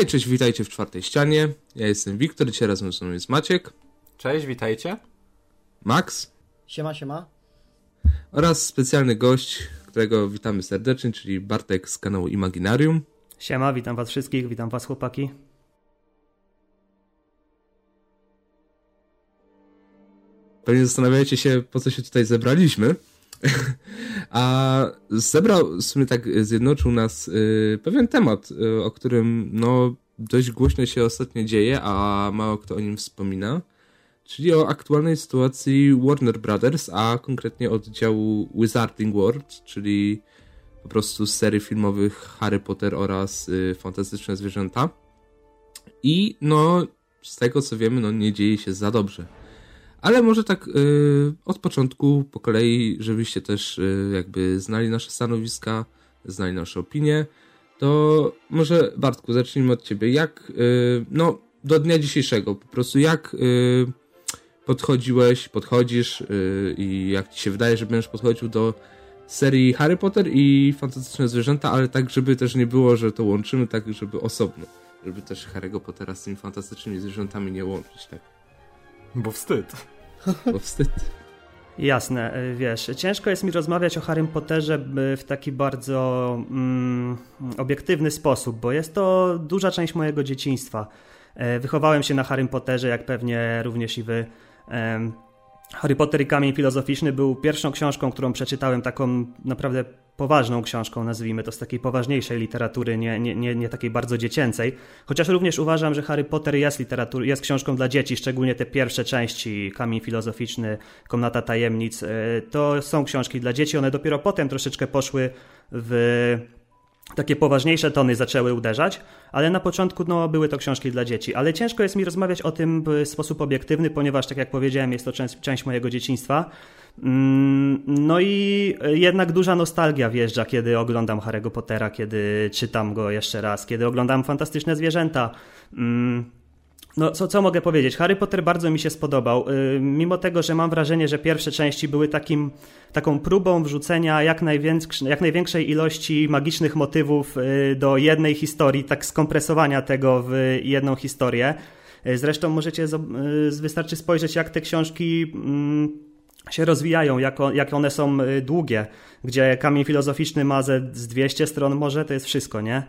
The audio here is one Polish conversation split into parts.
Hej, cześć, witajcie w czwartej ścianie. Ja jestem Wiktor, dzisiaj razem ze mną jest Maciek. Cześć, witajcie. Max. Siema, siema. Oraz specjalny gość, którego witamy serdecznie, czyli Bartek z kanału Imaginarium. Siema, witam was wszystkich, witam was chłopaki. Pewnie zastanawiacie się, po co się tutaj zebraliśmy. A zebrał, w sumie tak zjednoczył nas y, pewien temat, y, o którym no dość głośno się ostatnio dzieje, a mało kto o nim wspomina. Czyli o aktualnej sytuacji Warner Brothers, a konkretnie oddziału Wizarding World, czyli po prostu serii filmowych Harry Potter oraz y, Fantastyczne Zwierzęta. I no, z tego co wiemy, no nie dzieje się za dobrze. Ale może tak y, od początku, po kolei, żebyście też y, jakby znali nasze stanowiska, znali nasze opinie, to może Bartku, zacznijmy od ciebie. Jak, y, no, do dnia dzisiejszego, po prostu jak podchodziłeś, podchodzisz i jak ci się wydaje, że będziesz podchodził do serii Harry Potter i Fantastyczne Zwierzęta, ale tak, żeby też nie było, że to łączymy, tak, żeby osobno. Żeby też Harry'ego Pottera z tymi fantastycznymi zwierzętami nie łączyć, tak. Bo wstyd. Bo wstyd. Jasne, y, wiesz, ciężko jest mi rozmawiać o Harrym Potterze y, w taki bardzo mm, obiektywny sposób, bo jest to duża część mojego dzieciństwa. E, wychowałem się na Harrym Potterze, jak pewnie również i wy. Harry Potter i Kamień Filozoficzny był pierwszą książką, którą przeczytałem, taką naprawdę poważną książką, nazwijmy to, z takiej poważniejszej literatury, nie, nie, nie, nie takiej bardzo dziecięcej. Chociaż również uważam, że Harry Potter jest, literatur, jest książką dla dzieci, szczególnie te pierwsze części, Kamień Filozoficzny, Komnata Tajemnic. E, to są książki dla dzieci, one dopiero potem troszeczkę poszły w takie poważniejsze tony zaczęły uderzać, ale na początku no, były to książki dla dzieci. Ale ciężko jest mi rozmawiać o tym w sposób obiektywny, ponieważ, tak jak powiedziałem, jest to część, część mojego dzieciństwa. Mm, no i jednak duża nostalgia wjeżdża, kiedy oglądam Harry'ego Pottera, kiedy czytam go jeszcze raz, kiedy oglądam Fantastyczne Zwierzęta. No, co, co mogę powiedzieć? Harry Potter bardzo mi się spodobał. Yy, mimo tego, że mam wrażenie, że pierwsze części były takim, taką próbą wrzucenia jak, jak największej ilości magicznych motywów yy, do jednej historii, tak skompresowania tego w jedną historię. Yy, zresztą możecie, wystarczy spojrzeć, jak te książki mm, się rozwijają, jak, jak one są y, długie, gdzie kamień filozoficzny ma ze, z 200 stron może, to jest wszystko, nie?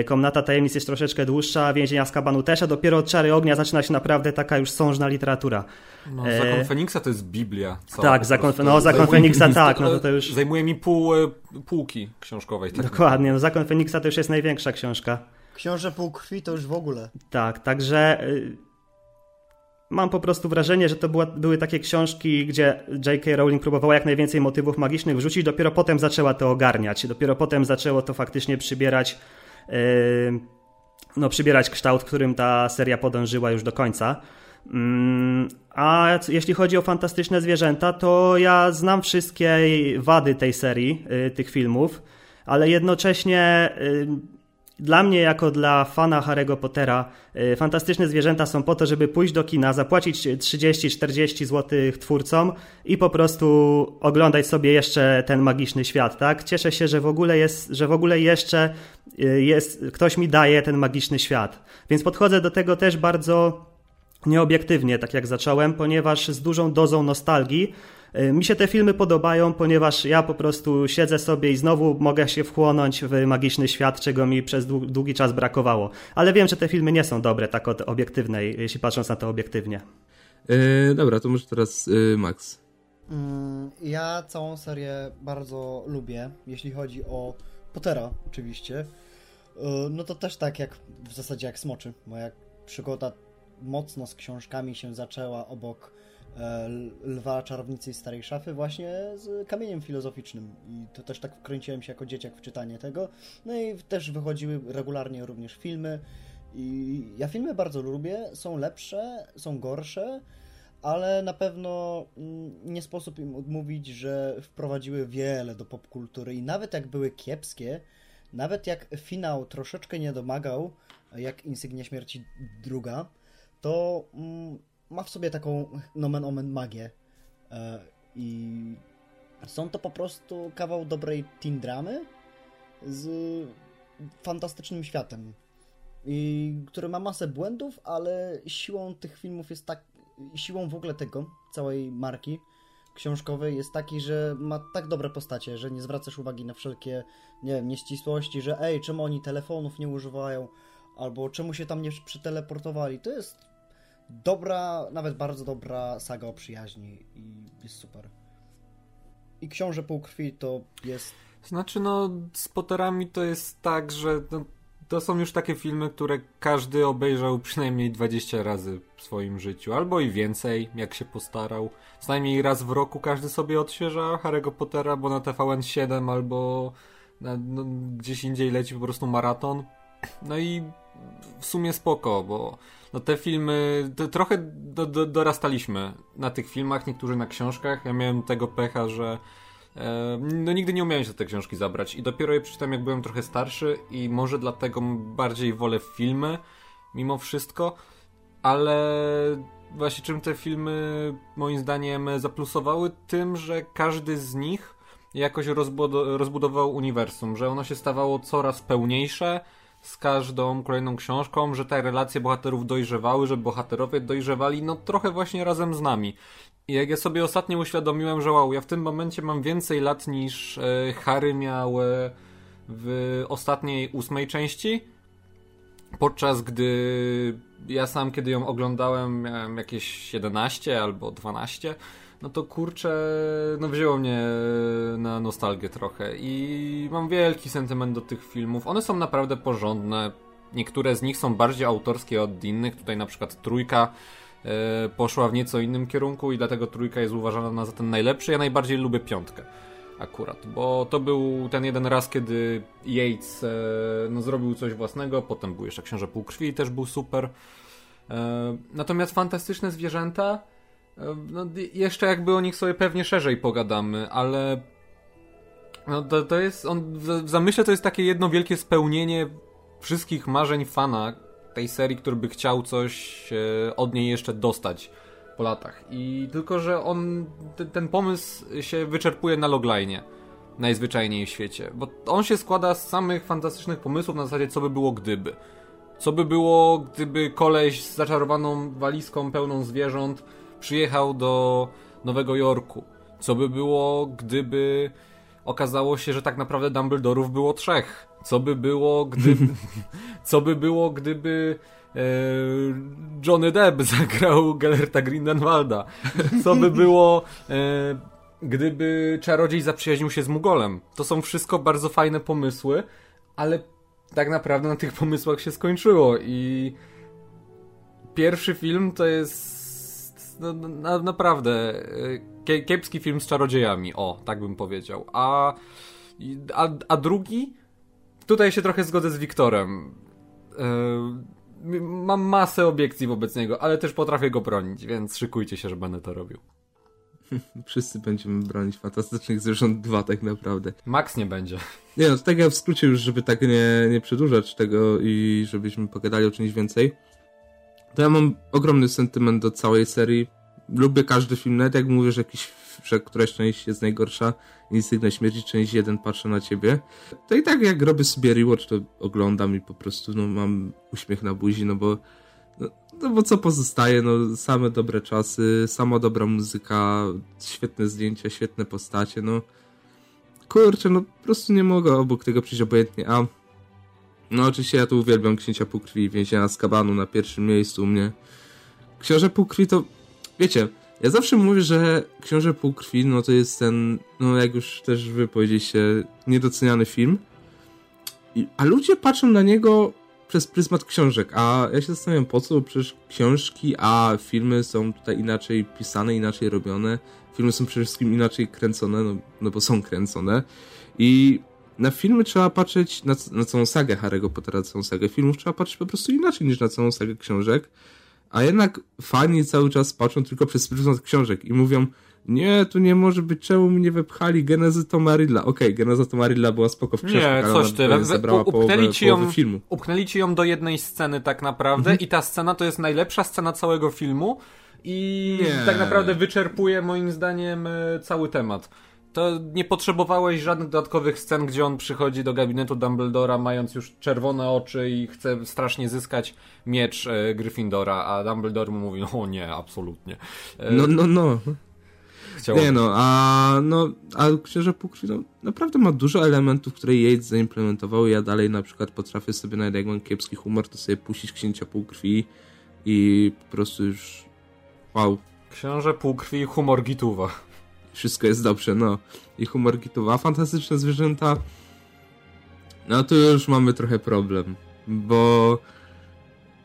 Y, Komnata tajemnic jest troszeczkę dłuższa, więzienia z kabanu też, a dopiero od Czary Ognia zaczyna się naprawdę taka już sążna literatura. No, Zakon e... Feniksa to jest Biblia. Cała, tak, zakon, no, Zakon Feniksa tak, no to, to już... Zajmuje mi pół półki książkowej. Tak Dokładnie, no Zakon Feniksa to już jest największa książka. Książę półkrwi to już w ogóle. Tak, także y, Mam po prostu wrażenie, że to była, były takie książki, gdzie J.K. Rowling próbowała jak najwięcej motywów magicznych wrzucić, dopiero potem zaczęła to ogarniać, dopiero potem zaczęło to faktycznie przybierać, yy, no, przybierać kształt, którym ta seria podążyła już do końca. Yy, a jeśli chodzi o fantastyczne zwierzęta, to ja znam wszystkie wady tej serii, yy, tych filmów, ale jednocześnie y, dla mnie, jako dla fana Harry'ego Pottera, y, fantastyczne zwierzęta są po to, żeby pójść do kina, zapłacić 30-40 zł twórcom i po prostu oglądać sobie jeszcze ten magiczny świat, tak? Cieszę się, że w ogóle jest, że w ogóle jeszcze y, jest, ktoś mi daje ten magiczny świat. Więc podchodzę do tego też bardzo nieobiektywnie, tak jak zacząłem, ponieważ z dużą dozą nostalgii, mi się te filmy podobają, ponieważ ja po prostu siedzę sobie i znowu mogę się wchłonąć w magiczny świat, czego mi przez długi czas brakowało. Ale wiem, że te filmy nie są dobre, tak od obiektywnej, jeśli patrząc na to obiektywnie. Yy, dobra, to może teraz yy, Max. Mm, ja całą serię bardzo lubię, jeśli chodzi o Pottera oczywiście. No to też tak jak w zasadzie jak Smoczy. Moja przygoda mocno z książkami się zaczęła obok E, Lwa Czarownicy i Starej Szafy właśnie z kamieniem filozoficznym. I to też tak wkręciłem się jako dzieciak w czytanie tego. No i też wychodziły regularnie również filmy. I ja filmy bardzo lubię, są lepsze, są gorsze, ale na pewno mm, nie sposób im odmówić, że wprowadziły wiele do popkultury. I nawet jak były kiepskie, nawet jak finał troszeczkę nie domagał, jak Insygnia Śmierci druga, to mm, ma w sobie taką nomen omen magię e, i są to po prostu kawał dobrej teen dramy z fantastycznym światem. i który ma masę błędów, ale siłą tych filmów jest tak, siłą w ogóle tego, całej marki książkowej jest taki, że ma tak dobre postacie, że nie zwracasz uwagi na wszelkie, nie wiem, nieścisłości, że ej, czemu oni telefonów nie używają, albo czemu się tam nie przeteleportowali. To jest dobra, nawet bardzo dobra saga o przyjaźni i jest super. I Książę Półkrwi to jest... Znaczy no, z Potterami to jest tak, że no, to są już takie filmy, które każdy obejrzał przynajmniej 20 razy w swoim życiu, albo i więcej, jak się postarał. Co najmniej raz w roku każdy sobie odświeża Harry'ego Pottera, bo na TVN 7 albo na, no, gdzieś indziej leci po prostu maraton. No i w sumie spoko, bo no te filmy, trochę do, do, dorastaliśmy na tych filmach, niektórzy na książkach. Ja miałem tego pecha, że no nigdy nie umiałem się tej książki zabrać i dopiero je przeczytałem jak byłem trochę starszy i może dlatego bardziej wolę filmy mimo wszystko, ale właśnie czym te filmy moim zdaniem zaplusowały? Tym, że każdy z nich jakoś rozbudował uniwersum, że ono się stawało coraz pełniejsze z każdą kolejną książką, że te relacje bohaterów dojrzewały, że bohaterowie dojrzewali no trochę właśnie razem z nami. I jak ja sobie ostatnio uświadomiłem, że wow, ja w tym momencie mam więcej lat niż e, Harry miał e, w ostatniej ósmej części, podczas gdy ja sam, kiedy ją oglądałem, miałem jakieś 11 albo 12, no to kurczę, no wzięło mnie na nostalgię trochę i mam wielki sentyment do tych filmów. One są naprawdę porządne. Niektóre z nich są bardziej autorskie od innych. Tutaj na przykład trójka E, poszła w nieco innym kierunku i dlatego trójka jest uważana za ten najlepszy. Ja najbardziej lubię piątkę akurat, bo to był ten jeden raz, kiedy Yates e, no, zrobił coś własnego, potem był jeszcze Książę Półkrwi też był super. E, natomiast Fantastyczne Zwierzęta, no, jeszcze jakby o nich sobie pewnie szerzej pogadamy, ale no, to, to jest, on w zamyśle to jest takie jedno wielkie spełnienie wszystkich marzeń fana, tej serii, który by chciał coś e, od niej jeszcze dostać po latach. I tylko, że on, ten pomysł się wyczerpuje na logline najzwyczajniej w świecie, bo on się składa z samych fantastycznych pomysłów na zasadzie co by było gdyby. Co by było, gdyby koleś z zaczarowaną walizką pełną zwierząt przyjechał do Nowego Jorku? Co by było, gdyby okazało się, że tak naprawdę Dumbledorów było trzech? Co by było, gdyby, co by było, gdyby e, Johnny Depp zagrał Gellerta Grindelwalda? Co by było, e, gdyby czarodziej zaprzyjaźnił się z Mugolem? To są wszystko bardzo fajne pomysły, ale tak naprawdę na tych pomysłach się skończyło i pierwszy film to jest no, na, naprawdę e, kiepski film z czarodziejami, o, tak bym powiedział. A, a, a drugi tutaj się trochę zgodzę z Wiktorem. Yy, mam masę obiekcji wobec niego, ale też potrafię go bronić, więc szykujcie się, że będę to robił. Wszyscy będziemy bronić Fantastycznych Zwierząt 2 tak naprawdę. Max nie będzie. Nie no, tak ja w skrócie już, żeby tak nie, nie przedłużać tego i żebyśmy pogadali o czymś więcej, to ja mam ogromny sentyment do całej serii. Lubię każdy film, nawet jak mówię, że jakiś że któraś część jest najgorsza, Instynkt śmierci, część 1 patrzę na ciebie. To i tak jak robię sobie rewatch, to oglądam i po prostu no, mam uśmiech na buzi, no bo no, no bo co pozostaje, no same dobre czasy, sama dobra muzyka, świetne zdjęcia, świetne postacie, no kurczę, no po prostu nie mogę obok tego przyjść obojętnie, a no oczywiście ja tu uwielbiam Księcia Półkrwi, Więzienia z Kabanu na pierwszym miejscu u mnie. Książę Półkrwi to, wiecie, ja zawsze mówię, że Książę Półkrwi, no to jest ten, no jak już też wy powiedzieliście, niedoceniany film. I, a ludzie patrzą na niego przez pryzmat książek, a ja się zastanawiam po co, przecież książki, a filmy są tutaj inaczej pisane, inaczej robione. Filmy są przede wszystkim inaczej kręcone, no, no bo są kręcone. I na filmy trzeba patrzeć, na, na całą sagę Harry'ego Pottera, całą sagę filmów trzeba patrzeć po prostu inaczej niż na całą sagę książek. A jednak fani cały czas patrzą tylko przez pryzmat książek i mówią, nie, tu nie może być, czemu mnie wepchali genezy Tomarilla. Okej, okay, geneza Tomarilla była spoko w książkach, Nie, coś ty, zabrała upchnęli, ci ją, filmu. upchnęli ci ją do jednej sceny tak naprawdę mhm. i ta scena to jest najlepsza scena całego filmu i nie. tak naprawdę wyczerpuje moim zdaniem e, cały temat. To nie potrzebowałeś żadnych dodatkowych scen, gdzie on przychodzi do gabinetu Dumbledora, mając już czerwone oczy i chce strasznie zyskać miecz e, Gryffindora, a Dumbledore mu mówi, o nie, absolutnie. E, no, no, no. Chciałbym. Nie no, a no, a Księże Półkrwi no, naprawdę ma dużo elementów, które Yates zaimplementował. Ja dalej na przykład potrafię sobie, nawet jak mam kiepski humor, to sobie puścić Księcia Półkrwi i po prostu już wow. Książę Półkrwi humor Gituwa. Wszystko jest dobrze, no. I humor Gituwa. Fantastyczne zwierzęta. No tu już mamy trochę problem, bo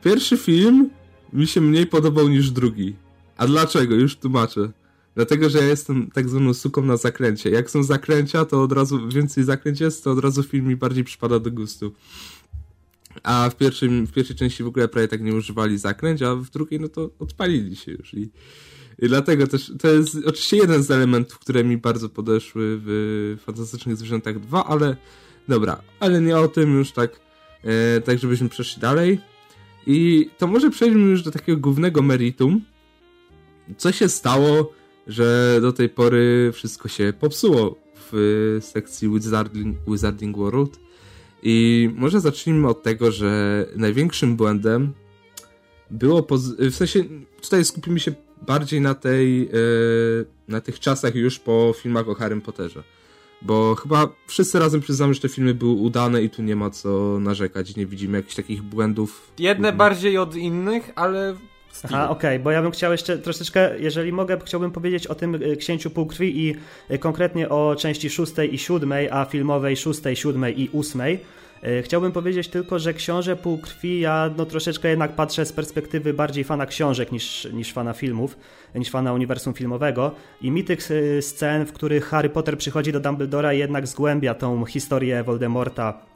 pierwszy film mi się mniej podobał niż drugi. A dlaczego? Już tłumaczę. Dlatego, że ja jestem tak zwaną suką na zakręcie. Jak są zakręcia, to od razu więcej zakręć jest, to od razu film mi bardziej przypada do gustu. A w, pierwszym, w pierwszej części w ogóle prawie tak nie używali zakręć, a w drugiej no to odpalili się już. I dlatego też to jest oczywiście jeden z elementów, które mi bardzo podeszły w Fantastycznych Zwierzętach 2, ale dobra, ale nie o tym już tak, e, tak żebyśmy przeszli dalej. I to może przejdźmy już do takiego głównego meritum. Co się stało że do tej pory wszystko się popsuło w sekcji Wizarding, Wizarding World. I może zacznijmy od tego, że największym błędem było, w sensie tutaj skupimy się bardziej na tej, e, na tych czasach już po filmach o Harrym Potterze. Bo chyba wszyscy razem przyznamy, że te filmy były udane i tu nie ma co narzekać, nie widzimy jakichś takich błędów. Jedne bardziej od innych, ale Aha, okej, okay, bo ja bym chciał jeszcze troszeczkę, jeżeli mogę, chciałbym powiedzieć o tym y, Księciu Półkrwi i y, konkretnie o części szóstej i siódmej, a filmowej szóstej, siódmej i ósmej. Y, chciałbym powiedzieć tylko, że Książę Półkrwi ja no troszeczkę jednak patrzę z perspektywy bardziej fana książek niż, niż fana filmów, niż fana uniwersum filmowego i mi tych scen, w których Harry Potter przychodzi do Dumbledora jednak zgłębia tą historię Voldemorta E,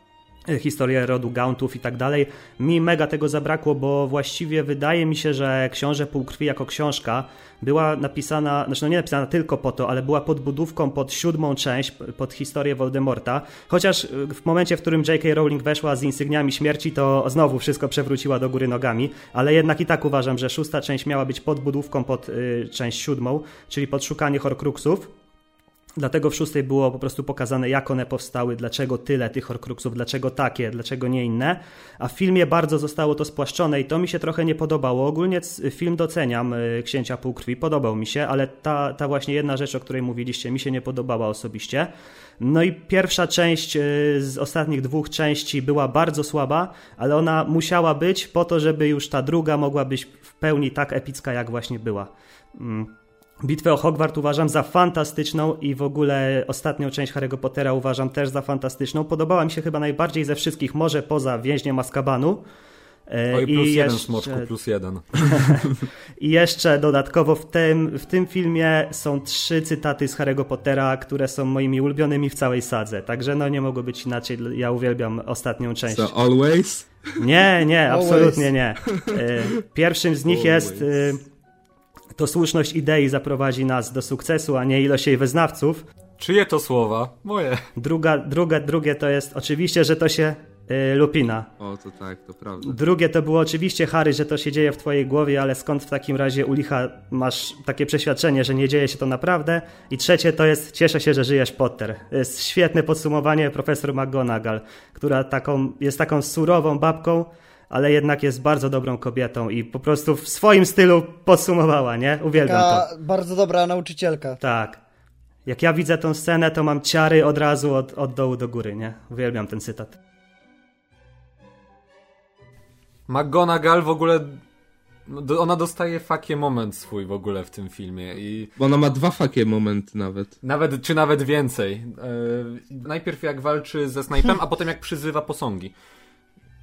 historię rodu Gauntów i tak dalej. Mi mega tego zabrakło, bo właściwie wydaje mi się, że Książę Półkrwi jako książka była napisana, znaczy no nie napisana tylko po to, ale była podbudówką pod siódmą część, pod historię Voldemorta. Chociaż w momencie, w którym J.K. Rowling weszła z insygniami śmierci, to znowu wszystko przewróciła do góry nogami, ale jednak i tak uważam, że szósta część miała być podbudówką pod y, część siódmą, czyli pod szukanie Horcruxów. Dlatego w szóstej było po prostu pokazane, jak one powstały, dlaczego tyle tych horcruxów, dlaczego takie, dlaczego nie inne. A w filmie bardzo zostało to spłaszczone i to mi się trochę nie podobało. Ogólnie film doceniam, y, Księcia Półkrwi, podobał mi się, ale ta, ta właśnie jedna rzecz, o której mówiliście, mi się nie podobała osobiście. No i pierwsza część y, z ostatnich dwóch części była bardzo słaba, ale ona musiała być po to, żeby już ta druga mogła być w pełni tak epicka, jak właśnie była. Mm. Bitwę o Hogwart uważam za fantastyczną i w ogóle ostatnią część Harry'ego Pottera uważam też za fantastyczną. Podobała mi się chyba najbardziej ze wszystkich, może poza Więźniem Azkabanu. E, Oj, plus I jeden, jeszcze... smoczku, plus jeden. I jeszcze dodatkowo w tym, w tym filmie są trzy cytaty z Harry'ego Pottera, które są moimi ulubionymi w całej sadze. Także no nie mogło być inaczej. Ja uwielbiam ostatnią część. So always? Nie, nie, absolutnie nie. E, pierwszym z nich always. jest to słuszność idei zaprowadzi nas do sukcesu, a nie ilość jej wyznawców. Czyje to słowa? Moje. Druga, druga, drugie to jest oczywiście, że to się y, Lupina. O, to tak, to prawda. Drugie to było oczywiście Harry, że to się dzieje w twojej głowie, ale skąd w takim razie u licha masz takie przeświadczenie, że nie dzieje się to naprawdę? I trzecie to jest cieszę się, że żyjesz Potter. To jest świetne podsumowanie profesor McGonagall, która taką, jest taką surową babką, ale jednak jest bardzo dobrą kobietą i po prostu w swoim stylu podsumowała, nie? Uwielbiam Taka to. bardzo dobra nauczycielka. Tak. Jak ja widzę tą scenę, to mam ciary od razu od, od dołu do góry, nie? Uwielbiam ten cytat. McGonagall w ogóle ona dostaje fakie moment swój w ogóle w tym filmie i... Bo ona ma dwa fakie momenty nawet. Nawet, czy nawet więcej. Yy, najpierw jak walczy ze snajpem, a potem jak przyzywa posągi.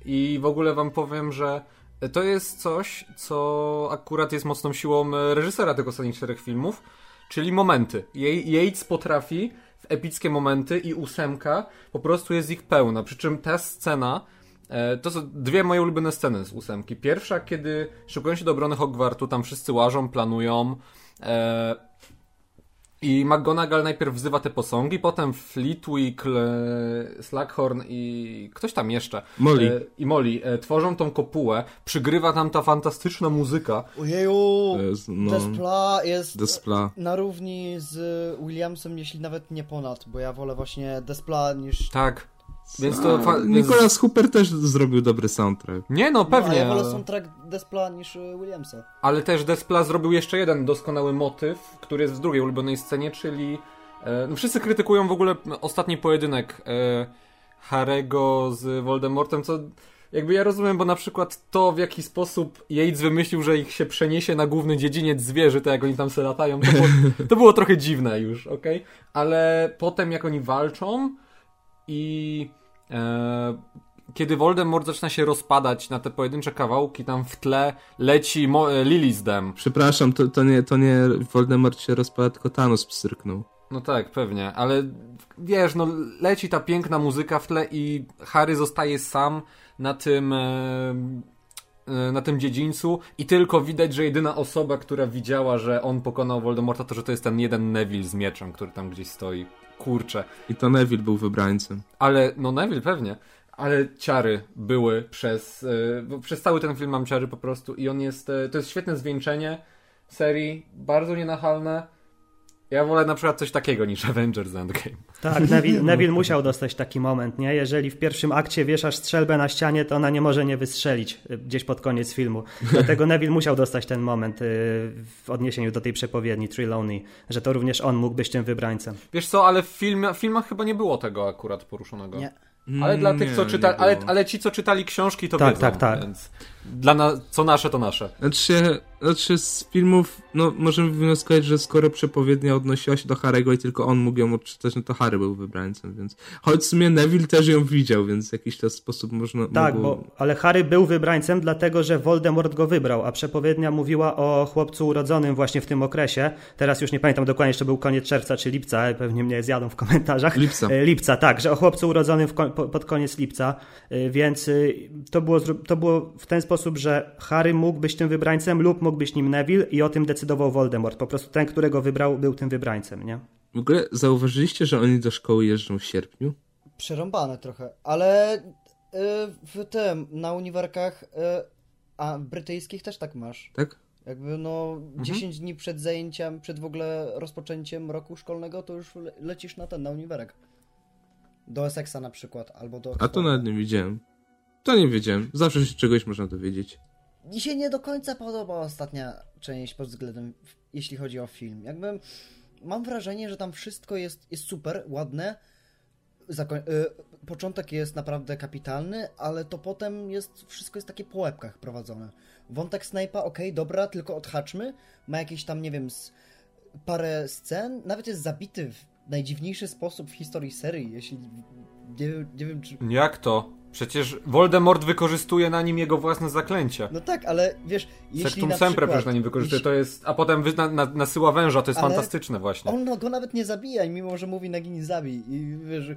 I w ogóle wam powiem, że to jest coś, co akurat jest mocną siłą reżysera tych ostatnich czterech filmów, czyli momenty. Yates potrafi w epickie momenty i ósemka po prostu jest ich pełna. Przy czym ta scena, e, to są dwie moje ulubione sceny z ósemki. Pierwsza, kiedy szykują się do obrony Hogwartu, tam wszyscy łażą, planują. I McGonagall najpierw wzywa te posągi, potem Fleetwick, Slackhorn i ktoś tam jeszcze. Molly. E, I Molly e, tworzą tą kopułę, przygrywa tam ta fantastyczna muzyka. Ojeju, jest, no, Despla jest Despla. na równi z Williamsem, jeśli nawet nie ponad, bo ja wolę właśnie Despla niż... Tak. Więc to. A, Fa- Nicolas Hooper też zrobił dobry soundtrack. Nie, no No, pewnie. ja wolę ale- soundtrack Despla niż y, Williamsa. Ale też Despla zrobił jeszcze jeden doskonały motyw, który jest w drugiej ulubionej scenie, czyli. E, no wszyscy krytykują w ogóle ostatni pojedynek e, Harego z Voldemortem, co. Jakby ja rozumiem, bo na przykład to, w jaki sposób Yates wymyślił, że ich się przeniesie na główny dziedziniec zwierzy, to jak oni tam se latają, to było, to było trochę dziwne już, okej? Ale potem jak oni walczą i e, kiedy Voldemort zaczyna się rozpadać na te pojedyncze kawałki, tam w tle leci Mo- e, Lily's Dam. Przepraszam, to, to, nie, to nie Voldemort się rozpada, tylko Thanos pstryknął. No tak, pewnie, ale wiesz, no leci ta piękna muzyka w tle i Harry zostaje sam na tym e, e, na tym dziedzińcu i tylko widać, że jedyna osoba, która widziała, że on pokonał Voldemorta, to że to jest ten jeden Neville z mieczem, który tam gdzieś stoi. Kurczę. I to Neville był wybrańcem. Ale, no Neville pewnie, ale ciary były przez, bo przez cały ten film mam ciary po prostu i on jest, e, to jest świetne zwieńczenie serii, bardzo nienachalne. Ja wolę na przykład coś takiego niż Avengers Endgame. Tak, Neville, Neville musiał dostać taki moment, nie? Jeżeli w pierwszym akcie wieszasz strzelbę na ścianie, to ona nie może nie wystrzelić y, gdzieś pod koniec filmu. Dlatego Neville musiał dostać ten moment y, w odniesieniu do tej przepowiedni Trelawney, że to również on mógł być tym wybrańcem. Wiesz co, ale w, film, w filmach chyba nie było tego akurat poruszonego. Nie. Ale dla Mm, tych, nie, co czytali, ale, ale ci, co czytali książki, to Tak, wiedzą, tak, tak. Więc dla na, co nasze, to nasze. Znaczy, znaczy z filmów, no możemy wywnioskować, że skoro przepowiednia odnosiła się do Harego i tylko on mógł ją odczytać, no to Harry był wybrańcem, więc... Choć w sumie Neville też ją widział, więc w jakiś to sposób można... Tak, mogło... bo, ale Harry był wybrańcem, dlatego że Voldemort go wybrał, a przepowiednia mówiła o chłopcu urodzonym właśnie w tym okresie. Teraz już nie pamiętam dokładnie, czy był koniec czerwca czy lipca, pewnie mnie zjadą w komentarzach. Lipca. E, Lipca, tak, że o chłopcu urodzonym w ko- po- pod koniec lipca, E, więc y, to było, to było w ten sposób, że Harry mógł być tym wybrańcem lub mógł być nim Neville i o tym decydował Voldemort. Po prostu ten, którego wybrał, był tym wybrańcem, nie? W ogóle zauważyliście, że oni do szkoły jeżdżą w sierpniu? Przerąbane trochę, ale y, w tym, na uniwerkach, y, a brytyjskich też tak masz. Tak? Jakby no 10 dni przed zajęciem, przed w ogóle rozpoczęciem roku szkolnego, to już le lecisz na ten, na uniwerek. Do Essexa na przykład, albo do... A to nawet nie widziałem. To nie wiedziałem. Zawsze się czegoś można dowiedzieć. Mi się nie do końca podoba ostatnia część pod względem, jeśli chodzi o film. Jakby mam wrażenie, że tam wszystko jest, jest super, ładne. Zakoń... Y, początek jest naprawdę kapitalny, ale to potem jest, wszystko jest takie po łebkach prowadzone. Wątek Snape'a, okej, dobra, tylko odhaczmy. Ma jakieś tam, nie wiem, parę scen. Nawet jest zabity w najdziwniejszy sposób w historii serii, jeśli... Nie, nie wiem, czy... Jak to? Przecież Voldemort wykorzystuje na nim jego własne zaklęcie. No tak, ale wiesz, jeśli Sectum na Sempre przykład... przecież na nim wykorzystuje, jeśli- to jest... A potem na, na, nasyła węża, to jest Ale fantastyczne właśnie. On no, go nawet nie zabija, mimo że mówi Nagini zabij. I wiesz,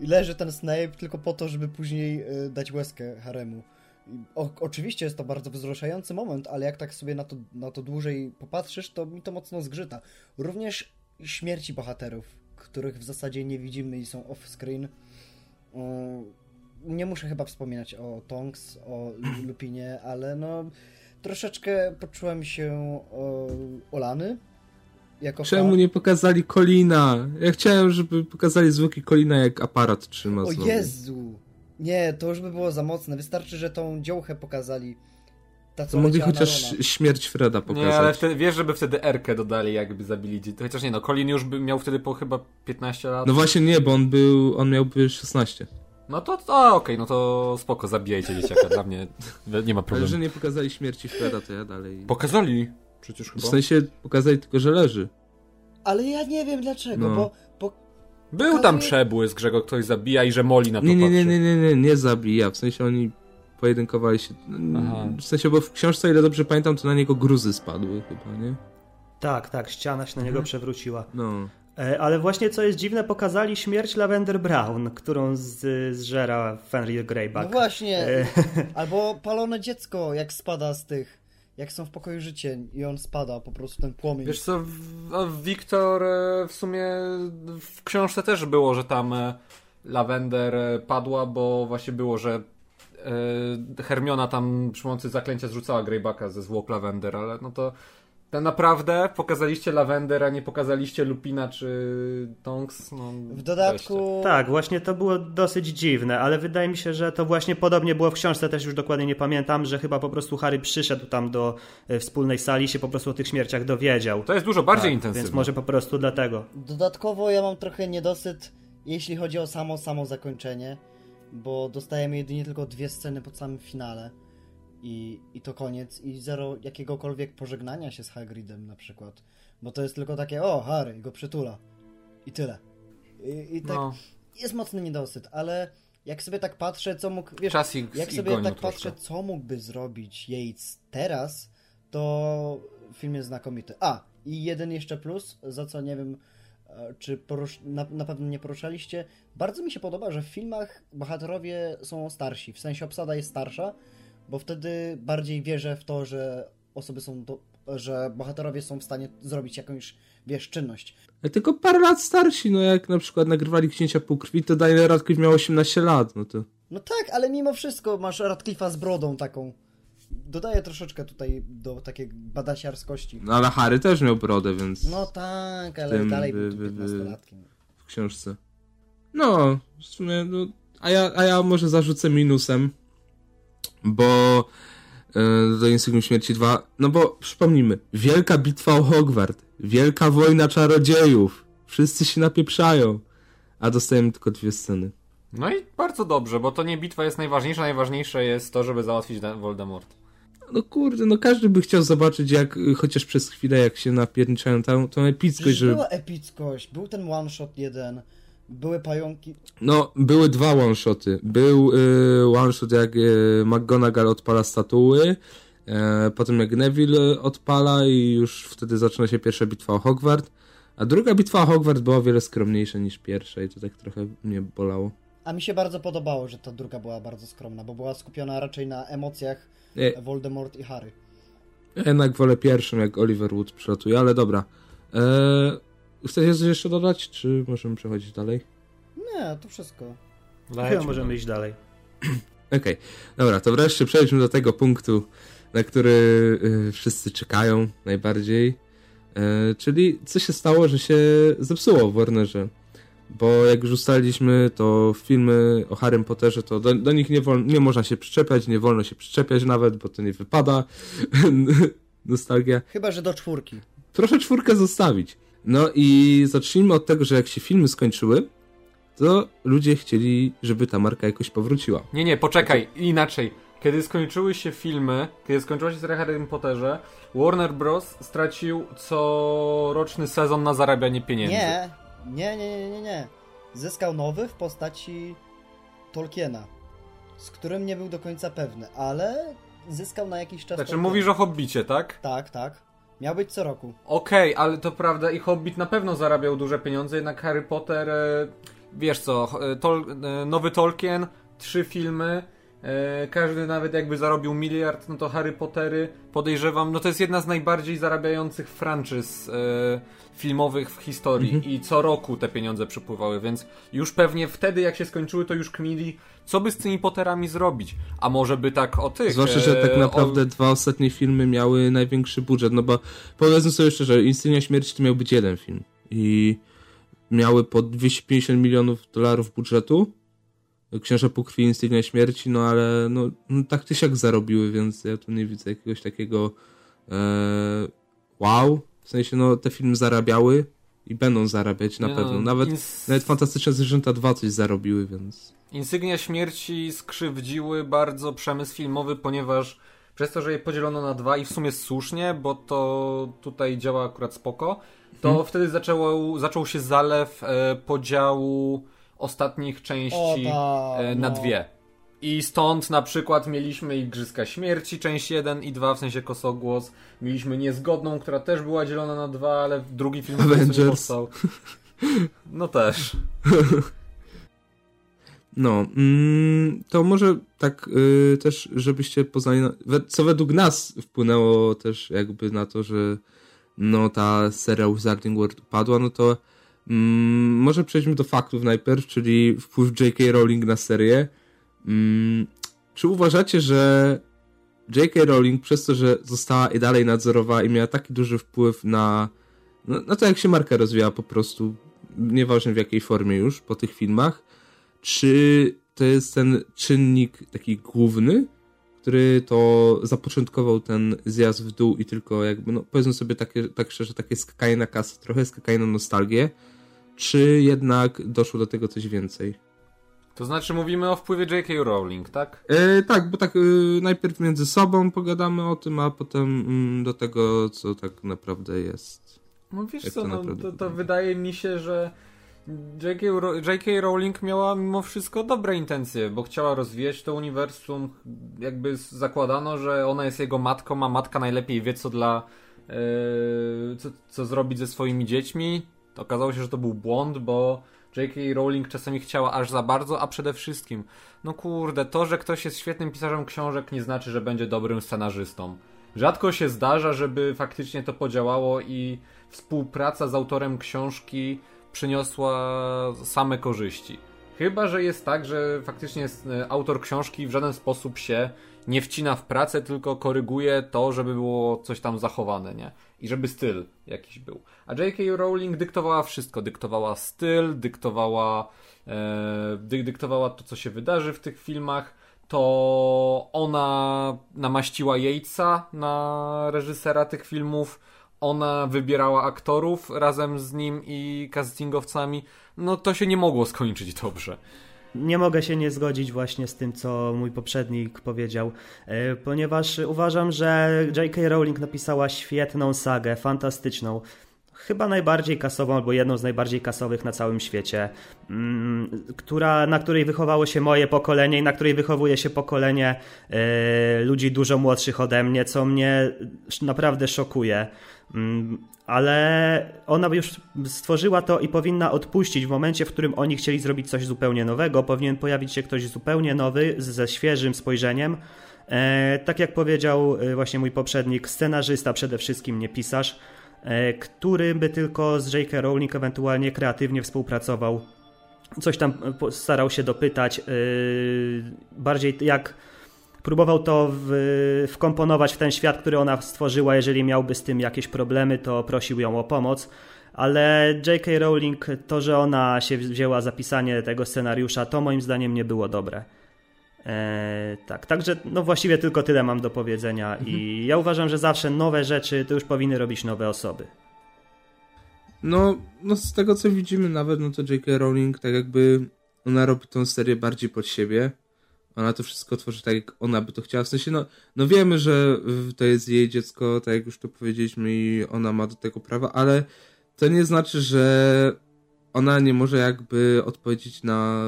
i leży ten Snape tylko po to, żeby później y, dać łezkę Haremu. O, oczywiście jest to bardzo wzruszający moment, ale jak tak sobie na to, na to dłużej popatrzysz, to mi to mocno zgrzyta. Również śmierci bohaterów, których w zasadzie nie widzimy i są off-screen. Y, Nie muszę chyba wspominać o Tonks, o Lupinie, ale no troszeczkę poczułem się o, olany. Jako Czemu fan. nie pokazali Kolina? Ja chciałem, żeby pokazali zwłoki Kolina, jak aparat trzyma O znowu. Jezu! Nie, to już by było za mocne. Wystarczy, że tą dziołchę pokazali. Ta, co To mogli chociaż śmierć Freda pokazać. Nie, ale wtedy, wiesz, żeby wtedy Erkę dodali, jakby zabili dzieci. Chociaż nie no, Colin już by miał wtedy po chyba 15 lat. No właśnie nie, bo on był, on miałby 16. No to, to okej, no to spoko, zabijajcie dzieciaka, dla mnie nie ma Ale problemu. że nie pokazali śmierci Freda, to ja dalej... Pokazali przecież W chyba. sensie pokazali tylko, że leży. Ale ja nie wiem dlaczego, No. bo, bo Był tam przebłysk, że go ktoś zabija i że Moli na to Nie, nie, nie, nie, nie, nie, nie zabija. W sensie oni pojedynkowali się. Aha. W sensie, bo w książce, o ile dobrze pamiętam, to na niego gruzy spadły chyba, nie? Tak, tak, ściana się na niego Mhm. przewróciła. No. E, Ale właśnie co jest dziwne, pokazali śmierć Lavender Brown, którą z, zżera Fenrir Greyback. no właśnie. E, Albo palone dziecko, jak spada z tych. jak są w pokoju życie i on spada, po prostu ten płomień. Wiesz co, Wiktor e, w sumie w książce też było, że tam Lavender padła, bo właśnie było, że Hermiona tam przy pomocy zaklęcia zrzucała Greybacka ze zwłok Lavender, ale no to tak naprawdę pokazaliście Lavender, a nie pokazaliście Lupina czy Tonks. No, w dodatku. Weźcie. Tak, właśnie to było dosyć dziwne, ale wydaje mi się, że to właśnie podobnie było w książce, też już dokładnie nie pamiętam, że chyba po prostu Harry przyszedł tam do e, wspólnej sali i się po prostu o tych śmierciach dowiedział. To jest dużo bardziej tak, intensywne. Więc może po prostu dlatego. Dodatkowo ja mam trochę niedosyt, jeśli chodzi o samo, samo zakończenie, bo dostajemy jedynie tylko dwie sceny pod samym finale i, i to koniec i zero jakiegokolwiek pożegnania się z Hagridem na przykład. Bo to jest tylko takie, o, Harry, go przytula. I tyle. I, i tak no. jest mocny niedosyt, ale jak sobie tak patrzę, co mógł, wiesz, Czas ich, jak sobie tak troszkę. patrzę, co mógłby zrobić Yates teraz, to film jest znakomity. A, i jeden jeszcze plus, za co nie wiem, e, czy porusz... na, na pewno nie poruszaliście. Bardzo mi się podoba, że w filmach bohaterowie są starsi, w sensie obsada jest starsza, bo wtedy bardziej wierzę w to, że osoby są, do, że bohaterowie są w stanie zrobić jakąś, wiesz, czynność. Ale tylko parę lat starsi, no jak na przykład nagrywali Księcia Półkrwi, to Daniel Radcliffe miał 18 lat, no to... No tak, ale mimo wszystko masz Radcliffe'a z brodą taką. Dodaję troszeczkę tutaj do takiej badasiarskości. No ale Harry też miał brodę, więc... No tak, ale tym, dalej był 15-latkiem. W książce. No, w sumie, no... A ja, a ja może zarzucę minusem bo e, do Insygnium Śmierci 2, no bo przypomnijmy, wielka bitwa o Hogwart, wielka wojna czarodziejów, wszyscy się napieprzają, a dostajemy tylko dwie sceny. No i bardzo dobrze, bo to nie bitwa jest najważniejsza, najważniejsze jest to, żeby załatwić Voldemort. No kurde, no każdy by chciał zobaczyć, jak chociaż przez chwilę, jak się napierniczają tą, tą epickość, że... była epickość, był ten one shot jeden, były pająki. No, były dwa one-shoty. Był y, one-shot jak y, McGonagall odpala statuły, y, potem jak Neville odpala i już wtedy zaczyna się pierwsza bitwa o Hogwart. A druga bitwa o Hogwart była o wiele skromniejsza niż pierwsza i to tak trochę mnie bolało. A mi się bardzo podobało, że ta druga była bardzo skromna, bo była skupiona raczej na emocjach e... Voldemort i Harry. Ja jednak wolę pierwszą, jak Oliver Wood przylatuje, ale dobra. Eee, Chcecie coś jeszcze dodać, czy możemy przechodzić dalej? Nie, to wszystko. Chyba możemy iść dalej. Okej, okay. dobra, to wreszcie przejdźmy do tego punktu, na który y, wszyscy czekają najbardziej. Y, czyli co się stało, że się zepsuło w Warnerze. Bo jak już ustaliliśmy, to filmy o Harrym Potterze, to do, do nich nie, wol, nie można się przyczepiać, nie wolno się przyczepiać nawet, bo to nie wypada. Nostalgia. Chyba, że do czwórki. Proszę czwórkę zostawić. No i zacznijmy od tego, że jak się filmy skończyły, to ludzie chcieli, żeby ta marka jakoś powróciła. Nie, nie, poczekaj, inaczej. Kiedy skończyły się filmy, kiedy skończyła się seria Harry Potterze, Warner Bros. stracił coroczny sezon na zarabianie pieniędzy. Nie, nie, nie, nie, nie. Zyskał nowy w postaci Tolkiena, z którym nie był do końca pewny, ale zyskał na jakiś czas. Znaczy, Tolkiena. mówisz o Hobbicie, tak? Tak, tak. Miał być co roku. Okej, okay, ale to prawda i Hobbit na pewno zarabiał duże pieniądze, jednak Harry Potter, e, wiesz co, e, tol, e, nowy Tolkien, trzy filmy, każdy nawet jakby zarobił miliard, no to Harry Pottery podejrzewam, no to jest jedna z najbardziej zarabiających franczyz filmowych w historii mhm. i co roku te pieniądze przypływały, więc już pewnie wtedy jak się skończyły, to już kmili, co by z tymi Potterami zrobić. A może by tak o tych... Zwłaszcza, że tak e, naprawdę o... dwa ostatnie filmy miały największy budżet, no bo powiedzmy sobie szczerze, Instynia Śmierci to miał być jeden film i miały po 250 milionów dolarów budżetu, Księża Półkrwi Instynia Śmierci, no ale no, no tak czy siak zarobiły, więc ja tu nie widzę jakiegoś takiego e, wow, w sensie no te filmy zarabiały i będą zarabiać na nie pewno. No, nawet, ins... nawet Fantastyczne Zwierzęta 2 coś zarobiły, więc... Insygnia śmierci skrzywdziły bardzo przemysł filmowy, ponieważ przez to, że je podzielono na dwa i w sumie słusznie, bo to tutaj działa akurat spoko, to hmm. wtedy zaczęło, zaczął się zalew e, podziału ostatnich części o, ta, e, na no. dwie. I stąd na przykład mieliśmy Igrzyska Śmierci, część 1 i 2, w sensie Kosogłos. Mieliśmy Niezgodną, która też była dzielona na dwa, ale drugi film Avengers. nie powstał. No też. No, mm, to może tak y, też, żebyście poznali, co według nas wpłynęło też jakby na to, że no ta seria Wizarding World upadła, no to mm, może przejdźmy do faktów najpierw, czyli wpływ J.K. Rowling na serię. Mm, czy uważacie, że J.K. Rowling przez to, że została i dalej nadzorowała i miała taki duży wpływ na, no, na to, jak się marka rozwijała po prostu, nieważne w jakiej formie już, po tych filmach, czy to jest ten czynnik taki główny, który to zapoczątkował ten zjazd w dół i tylko jakby, no powiedzmy sobie takie, tak szczerze, takie skakanie na kasę, trochę skakanie na nostalgię, czy jednak doszło do tego coś więcej? To znaczy mówimy o wpływie J.K. Rowling, tak? E, tak, bo tak e, najpierw między sobą pogadamy o tym, a potem mm, do tego, co tak naprawdę jest. No wiesz co, to, no, to, to wydaje mi się, że J.K. Rowling miała mimo wszystko dobre intencje, bo chciała rozwijać to uniwersum. Jakby zakładano, że ona jest jego matką, a matka najlepiej wie, co dla. Yy, co, co zrobić ze swoimi dziećmi. Okazało się, że to był błąd, bo J.K. Rowling czasami chciała aż za bardzo, a przede wszystkim, no kurde, to, że ktoś jest świetnym pisarzem książek, nie znaczy, że będzie dobrym scenarzystą. Rzadko się zdarza, żeby faktycznie to podziałało i współpraca z autorem książki przyniosła same korzyści. Chyba, że jest tak, że faktycznie e, autor książki w żaden sposób się nie wcina w pracę, tylko koryguje to, żeby było coś tam zachowane, nie? I żeby styl jakiś był. A J.K. Rowling dyktowała wszystko. Dyktowała styl, dyktowała, e, dy, dyktowała to, co się wydarzy w tych filmach. To ona namaściła Yatesa na reżysera tych filmów ona wybierała aktorów razem z nim i castingowcami, no to się nie mogło skończyć dobrze. Nie mogę się nie zgodzić właśnie z tym, co mój poprzednik powiedział, e, ponieważ uważam, że J.K. Rowling napisała świetną sagę, fantastyczną chyba najbardziej kasową, albo jedną z najbardziej kasowych na całym świecie, mm, która, na której wychowało się moje pokolenie i na której wychowuje się pokolenie e, ludzi dużo młodszych ode mnie, co mnie naprawdę szokuje. Mm, ale ona już stworzyła to i powinna odpuścić w momencie, w którym oni chcieli zrobić coś zupełnie nowego. Powinien pojawić się ktoś zupełnie nowy, ze świeżym spojrzeniem. E, tak jak powiedział e, właśnie mój poprzednik, scenarzysta przede wszystkim, nie pisarz, e, który by tylko z J.K. Rowling ewentualnie kreatywnie współpracował. Coś tam starał się dopytać, bardziej jak próbował to w, wkomponować w ten świat, który ona stworzyła. Jeżeli miałby z tym jakieś problemy, to prosił ją o pomoc. Ale J.K. Rowling, to, że ona się wzięła za pisanie tego scenariusza, to moim zdaniem nie było dobre. Eee, tak, także no właściwie tylko tyle mam do powiedzenia mhm. i ja uważam, że zawsze nowe rzeczy to już powinny robić nowe osoby. No, no z tego co widzimy nawet, no to J.K. Rowling tak jakby ona robi tą serię bardziej pod siebie ona to wszystko tworzy tak, jak ona by to chciała. W sensie, no, no wiemy, że to jest jej dziecko, tak jak już to powiedzieliśmy, i ona ma do tego prawa, ale to nie znaczy, że ona nie może jakby odpowiedzieć na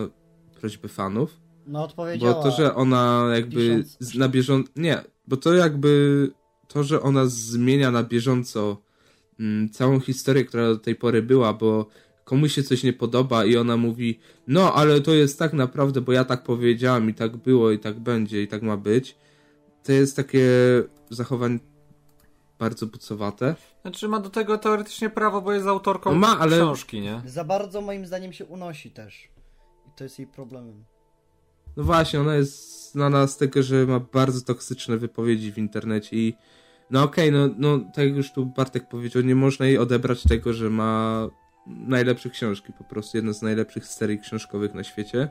prośby fanów. No, odpowiedziała. Bo to, że ona jakby na bieżąco. Nie, bo to jakby. To, że ona zmienia na bieżąco mm, całą historię, która do tej pory była, bo komuś się coś nie podoba i ona mówi, no ale to jest tak naprawdę, bo ja tak powiedziałam i tak było i tak będzie i tak ma być, to jest takie zachowanie bardzo bucowate. Znaczy ma do tego teoretycznie prawo, bo jest autorką ma, ale... książki, nie? Za bardzo moim zdaniem się unosi też. I to jest jej problemem. No właśnie, ona jest znana z tego, że ma bardzo toksyczne wypowiedzi w internecie i no okej, okay, no, no tak jak już tu Bartek powiedział, nie można jej odebrać tego, że ma najlepsze książki, po prostu jedna z najlepszych serii książkowych na świecie.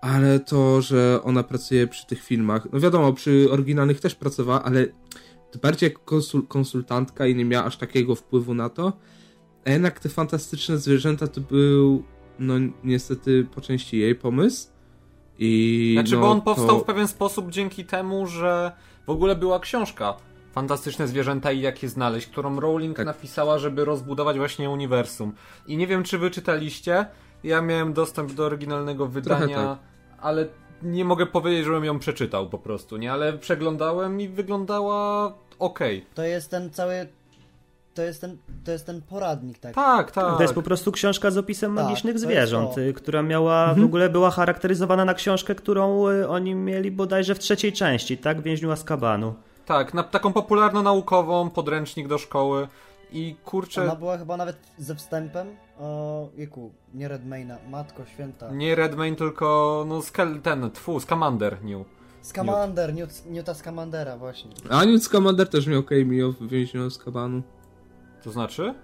Ale to, że ona pracuje przy tych filmach, no wiadomo, przy oryginalnych też pracowała, ale bardziej jako konsul konsultantka i nie miała aż takiego wpływu na to. A jednak te fantastyczne zwierzęta to był, no niestety po części jej pomysł. I, znaczy, no, bo on powstał to... w pewien sposób dzięki temu, że w ogóle była książka Fantastyczne zwierzęta i jak je znaleźć, którą Rowling tak. napisała, żeby rozbudować właśnie uniwersum. I nie wiem, czy wy czytaliście. Ja miałem dostęp do oryginalnego wydania, tak. ale nie mogę powiedzieć, żebym ją przeczytał po prostu, nie? Ale przeglądałem i wyglądała ok. To jest ten cały to jest ten, to jest ten poradnik, tak? Tak, tak. To jest po prostu książka z opisem Tak, magicznych zwierząt, która miała, w Mhm. ogóle była charakteryzowana na książkę, którą y, oni mieli bodajże w trzeciej części, tak? Więźniu Azkabanu. Tak, na, taką popularno-naukową, podręcznik do szkoły. I kurczę, Ona była chyba nawet ze wstępem. O, jeku, nie Redmayna, Matko Święta. nie Redmayne, tylko no skel, ten, tfu, Scamander New. Scamander, Newt, Newta Scamandera właśnie. A Newt Scamander też miał cameo w więźniu z kabanu. To znaczy?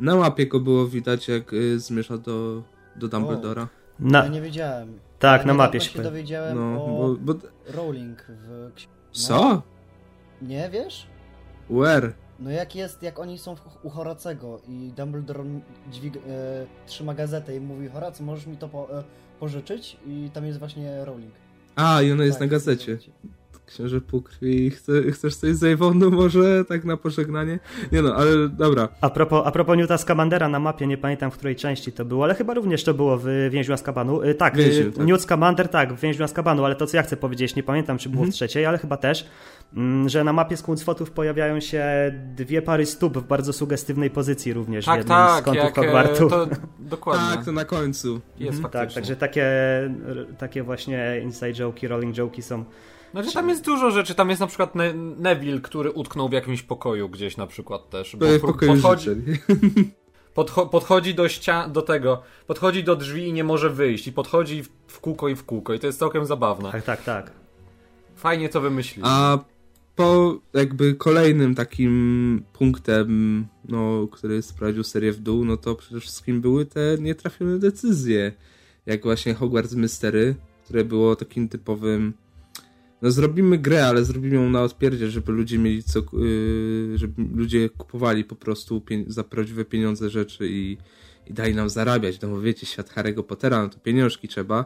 Na mapie go było widać, jak y, zmierza do, do Dumbledora. Na, Ja nie wiedziałem. tak, ja na mapie się się dowiedziałem No, o bo, bo... Rowling w... ksi- Co? Nie wiesz? Where? No jak jest, jak oni są u Horacego i Dumbledore dźwig, e, trzyma gazetę i mówi Horacy, możesz mi to po, e, pożyczyć? I tam jest właśnie Rowling. A, i ona jest Tak, na gazecie. Książę Półkrwi, chce, chcesz coś z Avonu może, tak na pożegnanie? Nie no, ale dobra. A propos, a propos Newta Scamandera na mapie, nie pamiętam w której części to było, ale chyba również to było w Więźniu Azkabanu. Y, Tak, Więzień, y, tak. Newt Scamander, tak, w Więźniu Azkabanu, ale to co ja chcę powiedzieć, nie pamiętam czy było Mhm. w trzeciej, ale chyba też, mm, że na mapie Skuncwotów pojawiają się dwie pary stóp w bardzo sugestywnej pozycji również w Tak, jednym z tak, kątów jak e, Hogwartu. to dokładnie. Tak, to na końcu. Jest Mhm. faktycznie. Tak, także takie, takie właśnie inside joke'i, rolling joke'i są. Znaczy tam jest dużo rzeczy, tam jest na przykład ne Neville, który utknął w jakimś pokoju gdzieś na przykład też. Bo To w pokoju podchodzi, podcho podchodzi do ścian, do tego, podchodzi do drzwi i nie może wyjść i podchodzi w, w kółko i w kółko i to jest całkiem zabawne. Tak, tak, tak. Fajnie to wymyślili. A po jakby kolejnym takim punktem, no, który sprowadził serię w dół, no to przede wszystkim były te nietrafione decyzje. Jak właśnie Hogwarts Mystery, które było takim typowym no zrobimy grę, ale zrobimy ją na odpierdzie, żeby ludzie mieli co, yy, żeby ludzie kupowali po prostu za prawdziwe pieniądze rzeczy i, i dali nam zarabiać. No bo wiecie, świat Harry'ego Pottera, no to pieniążki trzeba.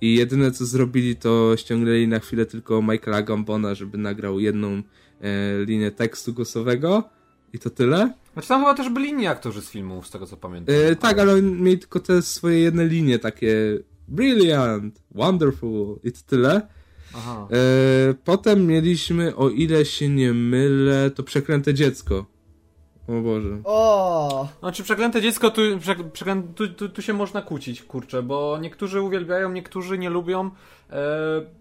I jedyne co zrobili, to ściągnęli na chwilę tylko Michaela Gambona, żeby nagrał jedną e, linię tekstu głosowego i to tyle. Znaczy tam chyba też byli inni aktorzy z filmów, z tego co pamiętam. E, tak, ale mieli tylko te swoje jedne linie takie brilliant, wonderful i to tyle. Aha. E, potem mieliśmy, o ile się nie mylę, to przeklęte dziecko. O Boże. O! Znaczy przeklęte dziecko, tu, prze, przeklę, tu, tu, tu się można kłócić, kurczę, bo niektórzy uwielbiają, niektórzy nie lubią. E,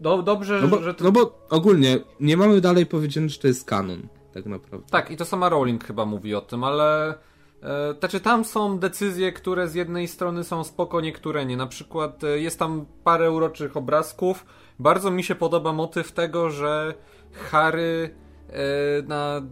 do, dobrze, No bo, że... To, no bo ogólnie nie mamy dalej powiedziane, że to jest kanon, tak naprawdę. Tak, i to sama Rowling chyba mówi o tym, ale... E, znaczy tam są decyzje, które z jednej strony są spoko, niektóre nie. Na przykład e, jest tam parę uroczych obrazków. Bardzo mi się podoba motyw tego, że Harry e, na,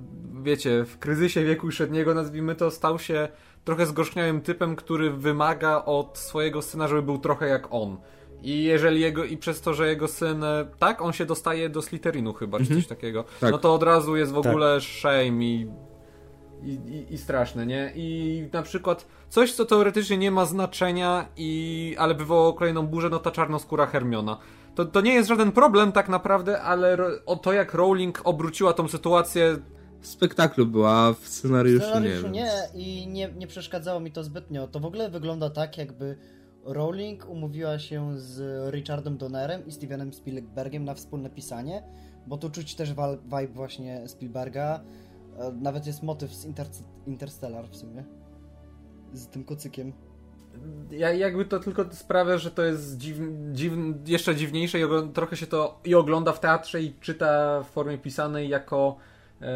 wiecie, w kryzysie wieku średniego, nazwijmy to, stał się trochę zgorzkniałym typem, który wymaga od swojego syna, żeby był trochę jak on. I jeżeli jego, i przez to, że jego syn, e, tak, on się dostaje do Slytherinu chyba, czy coś takiego, Tak. no to od razu jest w Tak. ogóle shame i i, i, i straszne, nie? I na przykład coś, co teoretycznie nie ma znaczenia, i, ale wywołało kolejną burzę, no ta czarnoskóra Hermiona. To, to nie jest żaden problem tak naprawdę, ale o to jak Rowling obróciła tą sytuację, W spektaklu była, w W scenariuszu, scenariuszu nie. nie więc- i nie, nie przeszkadzało mi to zbytnio. To w ogóle wygląda tak, jakby Rowling umówiła się z Richardem Donnerem i Stevenem Spielbergiem na wspólne pisanie, bo tu czuć też vibe właśnie Spielberga. E, Nawet jest motyw z Inter Interstellar w sumie. Z tym kocykiem. Ja, jakby to tylko sprawia, że to jest dziw, dziw, jeszcze dziwniejsze i ogl- trochę się to i ogląda w teatrze i czyta w formie pisanej jako e,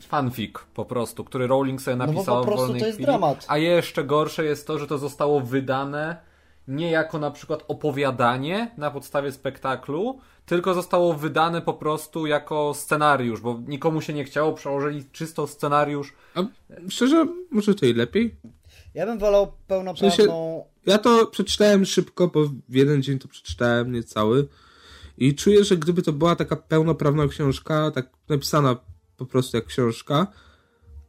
fanfic po prostu, który Rowling sobie No bo napisał po w prostu wolnej to jest chwili. dramat. A jeszcze gorsze jest to, że to zostało wydane nie jako na przykład opowiadanie na podstawie spektaklu, tylko zostało wydane po prostu jako scenariusz, bo nikomu się nie chciało, przełożyli czysto scenariusz. A szczerze, może to i lepiej. Ja bym wolał pełnoprawną... Ja to przeczytałem szybko, bo w jeden dzień to przeczytałem, nie cały. I czuję, że gdyby to była taka pełnoprawna książka, tak napisana po prostu jak książka,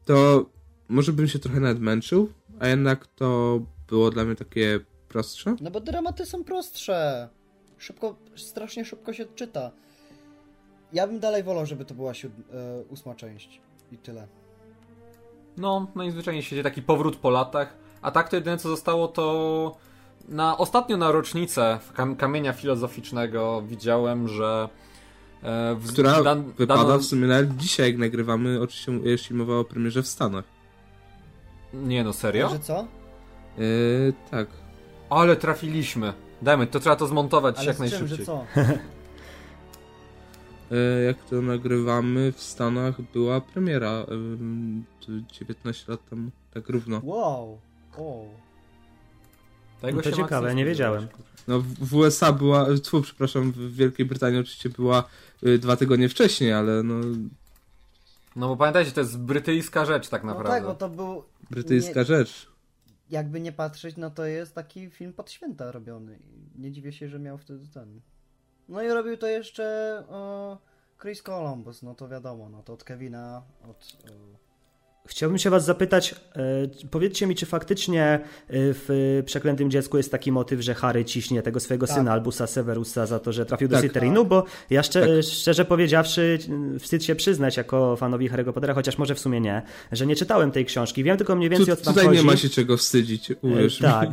to może bym się trochę nawet męczył, a jednak to było dla mnie takie prostsze. No bo dramaty są prostsze. Szybko, strasznie szybko się czyta. Ja bym dalej wolał, żeby to była siód- e, ósma część. I tyle. No, najzwyczajniej w świecie taki powrót po latach. A tak to jedyne co zostało to na ostatnio na rocznicę kam- kamienia filozoficznego widziałem, że E, w, która dan, wypada dano... w sumie nawet dzisiaj, jak nagrywamy, oczywiście jeśli mowa o premierze w Stanach. Nie no, serio? Że co? E, tak. Ale trafiliśmy. Dajmy, to trzeba to zmontować Ale jak najszybciej. Czym, że co? E, jak to nagrywamy w Stanach była premiera 19 lat temu, tak równo. Wow. O. Tego no to ciekawe, nie wiedziałem. No w USA była, tfu, przepraszam, w Wielkiej Brytanii oczywiście była y, dwa tygodnie wcześniej, ale no... No bo pamiętajcie, to jest brytyjska rzecz tak naprawdę. No tak, bo to był... Brytyjska nie... rzecz. Jakby nie patrzeć, no to jest taki film pod święta robiony. Nie dziwię się, że miał wtedy ten... No i robił to jeszcze o, Chris Columbus, no to wiadomo, no to od Kevina, od... Chciałbym się Was zapytać, e, powiedzcie mi, czy faktycznie e, w Przeklętym Dziecku jest taki motyw, że Harry ciśnie tego swojego tak. syna Albusa Severusa za to, że trafił do tak, Slytherinu, bo ja szczer tak. szczerze powiedziawszy wstyd się przyznać jako fanowi Harry'ego Pottera, chociaż może w sumie nie, że nie czytałem tej książki. Wiem tylko mniej więcej tu, o co tam tutaj chodzi. Tutaj nie ma się czego wstydzić, uwierz Tak.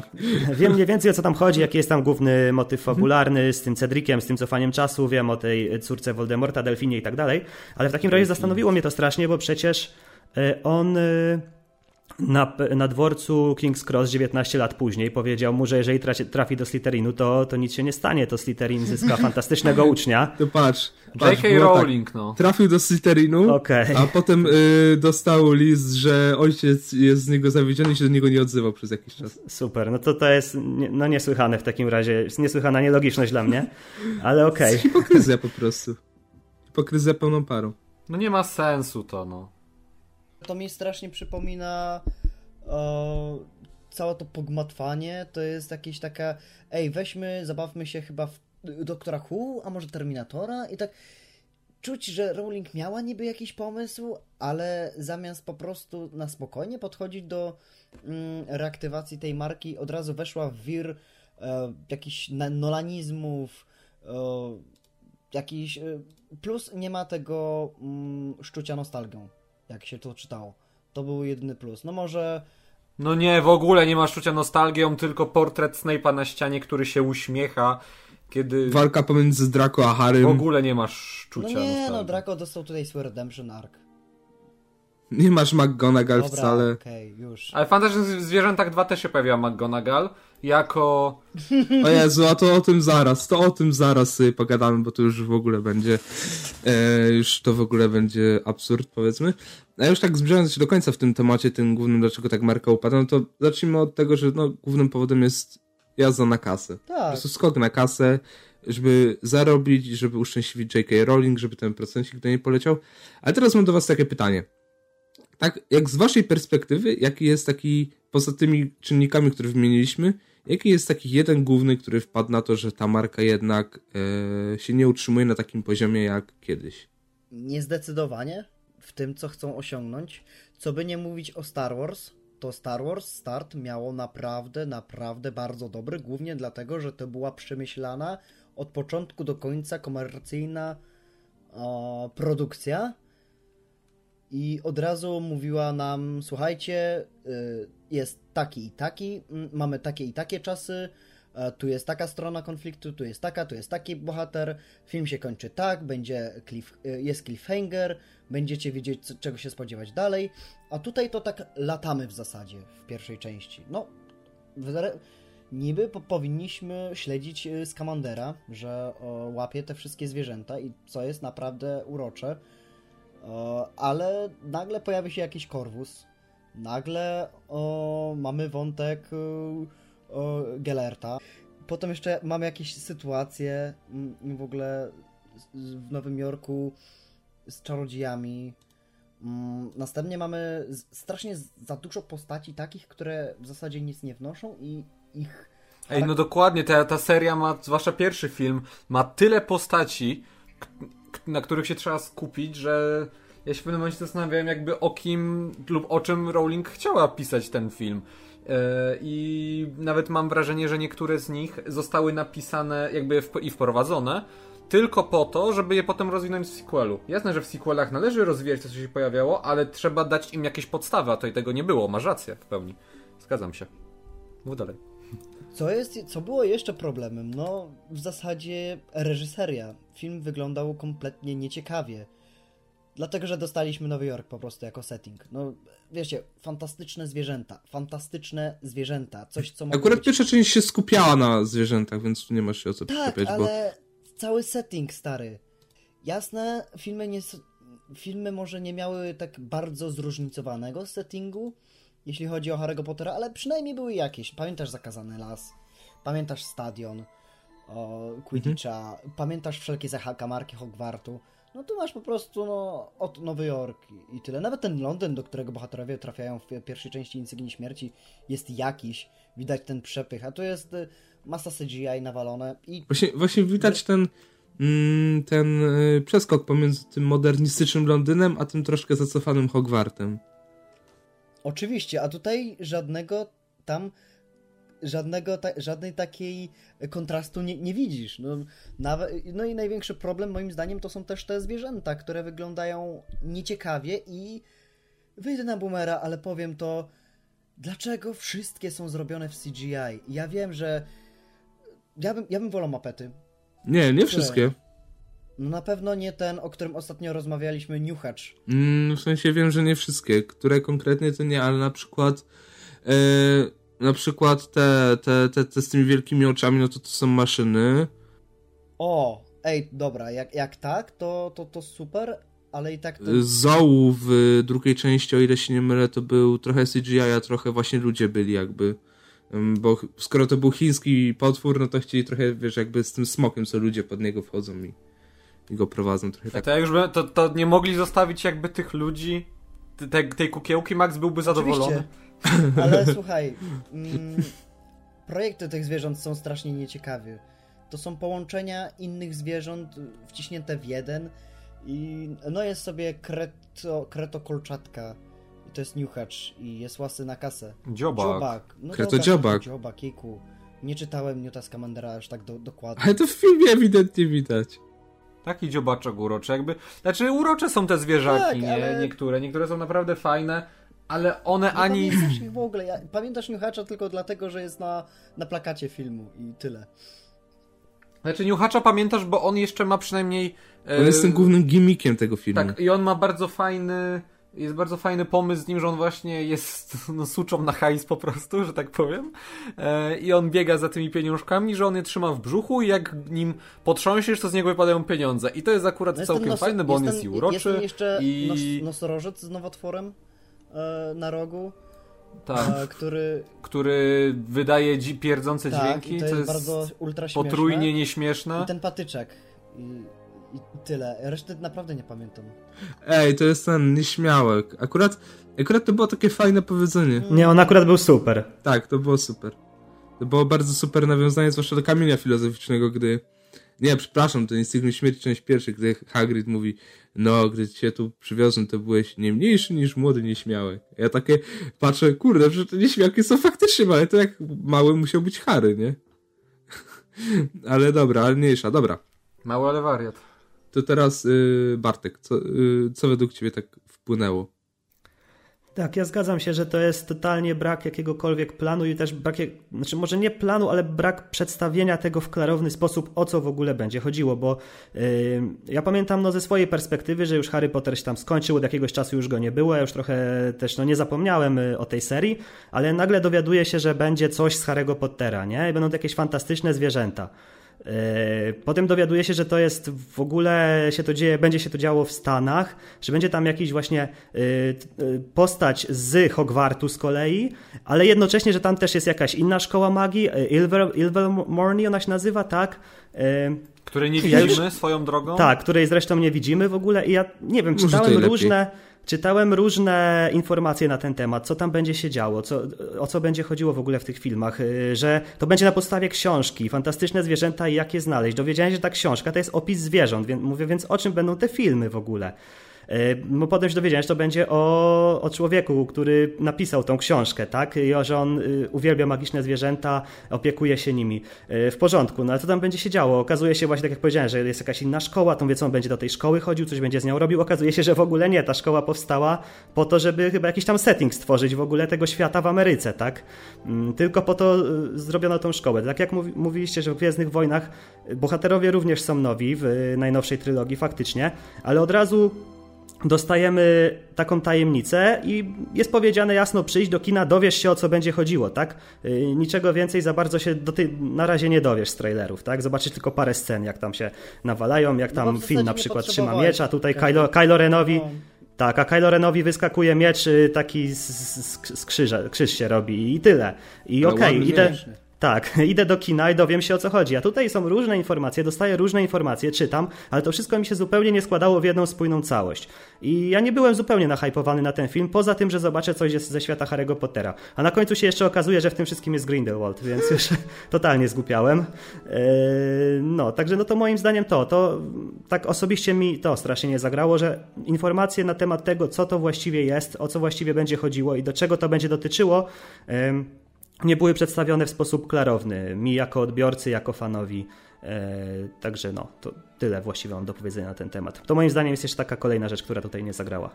Wiem mniej więcej o co tam chodzi, jaki jest tam główny motyw mhm. fabularny z tym Cedriciem, z tym cofaniem czasu, wiem o tej córce Voldemorta, Delfinie i tak dalej, ale w takim razie zastanowiło mnie to strasznie, bo przecież E, on e, na, na dworcu King's Cross 19 lat później powiedział mu, że jeżeli trafi do Slytherinu, to, to nic się nie stanie, to Slytherin zyska fantastycznego ucznia. To patrz. J.K. Tak, Rowling, tak. no. Trafił do Slytherinu, okay. a potem y, dostał list, że ojciec jest z niego zawiedziony i się do niego nie odzywał przez jakiś czas. Super, no to to jest no niesłychane w takim razie, jest niesłychana nielogiczność dla mnie, ale okej. Okay. Hipokryzja po prostu. Hipokryzja pełną parą. No nie ma sensu to, no. To mi strasznie przypomina o, całe to pogmatwanie. To jest jakieś taka, ej, weźmy, zabawmy się chyba w Doktora Who, a może Terminatora i tak czuć, że Rowling miała niby jakiś pomysł, ale zamiast po prostu na spokojnie podchodzić do mm, reaktywacji tej marki, od razu weszła w wir e, jakichś nolanizmów, e, jakiś... E, plus nie ma tego mm, szczucia nostalgią jak się to czytało. To był jedyny plus. No może... No nie, w ogóle nie ma czucia nostalgią, tylko portret Snape'a na ścianie, który się uśmiecha, kiedy... Walka pomiędzy Draco a Harrym. W ogóle nie masz czucia No nie, nostalgii. no Draco dostał tutaj swój redemption arc. Nie masz McGonagall Dobra, wcale. okay, już. Ale w Fantastycznych Zwierzętach 2 też się pojawiła McGonagall jako... O Jezu, a to o tym zaraz, to o tym zaraz sobie pogadamy, bo to już w ogóle będzie, e, już to w ogóle będzie absurd, powiedzmy. A już tak zbliżając się do końca w tym temacie, tym głównym, dlaczego tak marka upada, no to zacznijmy od tego, że no, głównym powodem jest jazda na kasę. Tak. Po prostu skok na kasę, żeby zarobić, żeby uszczęśliwić J.K. Rowling, żeby ten procencik do niej poleciał. Ale teraz mam do was takie pytanie tak jak z waszej perspektywy, jaki jest taki, poza tymi czynnikami, które wymieniliśmy, jaki jest taki jeden główny, który wpadł na to, że ta marka jednak e, się nie utrzymuje na takim poziomie jak kiedyś? Niezdecydowanie w tym, co chcą osiągnąć. Co by nie mówić o Star Wars, to Star Wars Start miało naprawdę, naprawdę bardzo dobry, głównie dlatego, że to była przemyślana od początku do końca komercyjna produkcja, i od razu mówiła nam: Słuchajcie, y, jest taki i taki, mamy takie i takie czasy, tu jest taka strona konfliktu, tu jest taka, tu jest taki bohater, film się kończy tak, będzie cliff, y, jest cliffhanger, będziecie wiedzieć, czego się spodziewać dalej, a tutaj to tak latamy w zasadzie w pierwszej części. No, niby po powinniśmy śledzić y, Skamandera, że łapie te wszystkie zwierzęta i co jest naprawdę urocze ale nagle pojawi się jakiś korwus, nagle o, mamy wątek e, o, Gelerta, potem jeszcze mamy jakieś sytuacje w ogóle w Nowym Jorku z czarodziejami. Mm, następnie mamy strasznie za dużo postaci takich, które w zasadzie nic nie wnoszą i ich... Ej, no dokładnie, ta, ta seria ma, zwłaszcza pierwszy film, ma tyle postaci, na których się trzeba skupić, że ja się w pewnym momencie zastanawiałem jakby o kim lub o czym Rowling chciała pisać ten film. E, I nawet mam wrażenie, że niektóre z nich zostały napisane jakby i wprowadzone tylko po to, żeby je potem rozwinąć w sequelu. Jasne, że w sequelach należy rozwijać to, co się pojawiało, ale trzeba dać im jakieś podstawy, a tutaj tego nie było. Masz rację w pełni. Zgadzam się. Mów dalej. Co, jest, co było jeszcze problemem? No, w zasadzie reżyseria. Film wyglądał kompletnie nieciekawie. Dlatego, że dostaliśmy Nowy Jork po prostu jako setting. No, wiecie, fantastyczne zwierzęta. Fantastyczne zwierzęta. Coś, co Akurat być... pierwsza część się skupiała na zwierzętach, więc tu nie masz się o co tak, ale bo... cały setting, stary. Jasne, filmy, nie, filmy może nie miały tak bardzo zróżnicowanego settingu, jeśli chodzi o Harry'ego Pottera, ale przynajmniej były jakieś. Pamiętasz Zakazany Las? Pamiętasz Stadion o Quidditcha? Mhm. Pamiętasz wszelkie zakamarki Hogwartu? No tu masz po prostu no, od Nowy Jork i tyle. Nawet ten Londyn, do którego bohaterowie trafiają w pierwszej części Insygnii Śmierci jest jakiś. Widać ten przepych, a tu jest y, masa CGI nawalone i... Właśnie, właśnie widać ten mm, ten y, przeskok pomiędzy tym modernistycznym Londynem, a tym troszkę zacofanym Hogwartem. Oczywiście, a tutaj żadnego tam żadnego ta, żadnej takiej kontrastu nie, nie widzisz. No, nawet, no i największy problem moim zdaniem to są też te zwierzęta, które wyglądają nieciekawie i wyjdę na boomera, ale powiem to dlaczego wszystkie są zrobione w CGI? Ja wiem, że ja bym, ja bym wolał mapety. Nie, nie wszystkie. No na pewno nie ten, o którym ostatnio rozmawialiśmy, Niuchacz. Mm, w sensie wiem, że nie wszystkie. Które konkretnie to nie, ale na przykład e, na przykład te, te, te, te z tymi wielkimi oczami, no to to są maszyny. O, ej, dobra, jak, jak tak, to, to, to super, ale i tak to... Zołu w drugiej części, o ile się nie mylę, to był trochę CGI, a trochę właśnie ludzie byli jakby. Bo skoro to był chiński potwór, no to chcieli trochę, wiesz, jakby z tym smokiem, co ludzie pod niego wchodzą i i go prowadzą trochę tak. To, już by, to, to nie mogli zostawić jakby tych ludzi, te, tej kukiełki, Max byłby zadowolony. Oczywiście. Ale słuchaj, mm, projekty tych zwierząt są strasznie nieciekawe. To są połączenia innych zwierząt wciśnięte w jeden i no jest sobie kreto, kretokolczatka i to jest niuchacz i jest łasy na kasę. Dziobak. Dziobak. No Kretodziobak. Dziobak, kiku. Nie czytałem Newta Scamandera aż tak do, dokładnie. Ale to w filmie ewidentnie widać. Taki dziobaczek uroczy, jakby. Znaczy, urocze są te zwierzaki, tak, nie? Ale... Niektóre. Niektóre są naprawdę fajne, ale one nie ani. Pamiętasz ich w ogóle. Ja, pamiętasz Niuchacza tylko dlatego, że jest na, na plakacie filmu i tyle. Znaczy, Niuchacza pamiętasz, bo on jeszcze ma przynajmniej. On jest tym głównym gimmickiem tego filmu. Tak, i on ma bardzo fajny jest bardzo fajny pomysł z nim, że on właśnie jest no, suczą na hajs po prostu, że tak powiem. E, I on biega za tymi pieniążkami, że on je trzyma w brzuchu i jak nim potrząsiesz, to z niego wypadają pieniądze. I to jest akurat no całkiem fajne, bo on jest i uroczy. Jest jeszcze i... nos, nosorożec z nowotworem e, na rogu. Tak. E, który... który wydaje dzi pierdzące tak, dźwięki, to jest, jest bardzo ultra potrójnie nieśmieszne. I ten patyczek. I i tyle. Reszty naprawdę nie pamiętam. Ej, to jest ten nieśmiałek. Akurat, akurat to było takie fajne powiedzenie. Nie, on akurat był super. Tak, to było super. To było bardzo super nawiązanie, zwłaszcza do kamienia filozoficznego, gdy... Nie, przepraszam, to Instynkt Śmierci, część pierwsza, gdy Hagrid mówi no, gdy cię tu przywiozłem, to byłeś nie mniejszy niż młody nieśmiałek. Ja takie patrzę, kurde, że te nieśmiałki są faktycznie małe, to jak mały musiał być Harry, nie? ale dobra, ale mniejsza, dobra. Mały, ale wariat. To teraz yy, Bartek, co, yy, co według Ciebie tak wpłynęło? Tak, ja zgadzam się, że to jest totalnie brak jakiegokolwiek planu i też brak, znaczy może nie planu, ale brak przedstawienia tego w klarowny sposób, o co w ogóle będzie chodziło, bo yy, ja pamiętam no, ze swojej perspektywy, że już Harry Potter się tam skończył, od jakiegoś czasu już go nie było, ja już trochę też no, nie zapomniałem y, o tej serii, ale nagle dowiaduję się, że będzie coś z Harry'ego Pottera, nie? I będą jakieś fantastyczne zwierzęta. E, potem dowiaduje się, że to jest w ogóle się to dzieje, będzie się to działo w Stanach, że będzie tam jakiś właśnie e, e, postać z Hogwartu z kolei, ale jednocześnie, że tam też jest jakaś inna szkoła magii, Ilvermorny ona się nazywa, tak? Której nie widzimy ja już, swoją drogą? Tak, której zresztą nie widzimy w ogóle i ja nie wiem, czytałem różne... Lepiej Czytałem różne informacje na ten temat, co tam będzie się działo, co, o co będzie chodziło w ogóle w tych filmach, y, że to będzie na podstawie książki, fantastyczne zwierzęta i jak je znaleźć. Dowiedziałem się, że ta książka to jest opis zwierząt, więc mówię, więc o czym będą te filmy w ogóle? Bo potem się dowiedziałem, że to będzie o, o człowieku, który napisał tą książkę, tak? I że on uwielbia magiczne zwierzęta, opiekuje się nimi. W porządku, no ale co tam będzie się działo? Okazuje się właśnie, tak jak powiedziałem, że jest jakaś inna szkoła, to wie co on będzie do tej szkoły chodził, coś będzie z nią robił. Okazuje się, że w ogóle nie, ta szkoła powstała po to, żeby chyba jakiś tam setting stworzyć w ogóle tego świata w Ameryce, tak? Mm, tylko po to zrobiono tą szkołę. Tak jak mówiliście, że w Gwiezdnych Wojnach bohaterowie również są nowi w najnowszej trylogii faktycznie, ale od razu dostajemy taką tajemnicę i jest powiedziane jasno przyjść do kina, dowiesz się o co będzie chodziło, tak? Y, niczego więcej za bardzo się do tej, na razie nie dowiesz z trailerów, tak? Zobaczysz tylko parę scen, jak tam się nawalają, jak no tam no film na przykład trzyma miecza, tutaj Kylo, Kylo Renowi... No. Tak, a Kylo Renowi wyskakuje miecz y, taki z, z, z krzyża, krzyż się robi i tyle. I okej, okay, idę... Tak, idę do kina i dowiem się o co chodzi. A tutaj są różne informacje, dostaję różne informacje, czytam, ale to wszystko mi się zupełnie nie składało w jedną spójną całość. I ja nie byłem zupełnie nahypowany na ten film, poza tym, że zobaczę coś ze świata Harry'ego Pottera. A na końcu się jeszcze okazuje, że w tym wszystkim jest Grindelwald, więc już totalnie zgłupiałem. Eee, no, także no to moim zdaniem to, to tak osobiście mi to strasznie nie zagrało, że informacje na temat tego, co to właściwie jest, o co właściwie będzie chodziło i do czego to będzie dotyczyło, nie były przedstawione w sposób klarowny mi jako odbiorcy, jako fanowi. E, także no, to tyle właściwie mam do powiedzenia na ten temat. To moim zdaniem jest jeszcze taka kolejna rzecz, która tutaj nie zagrała.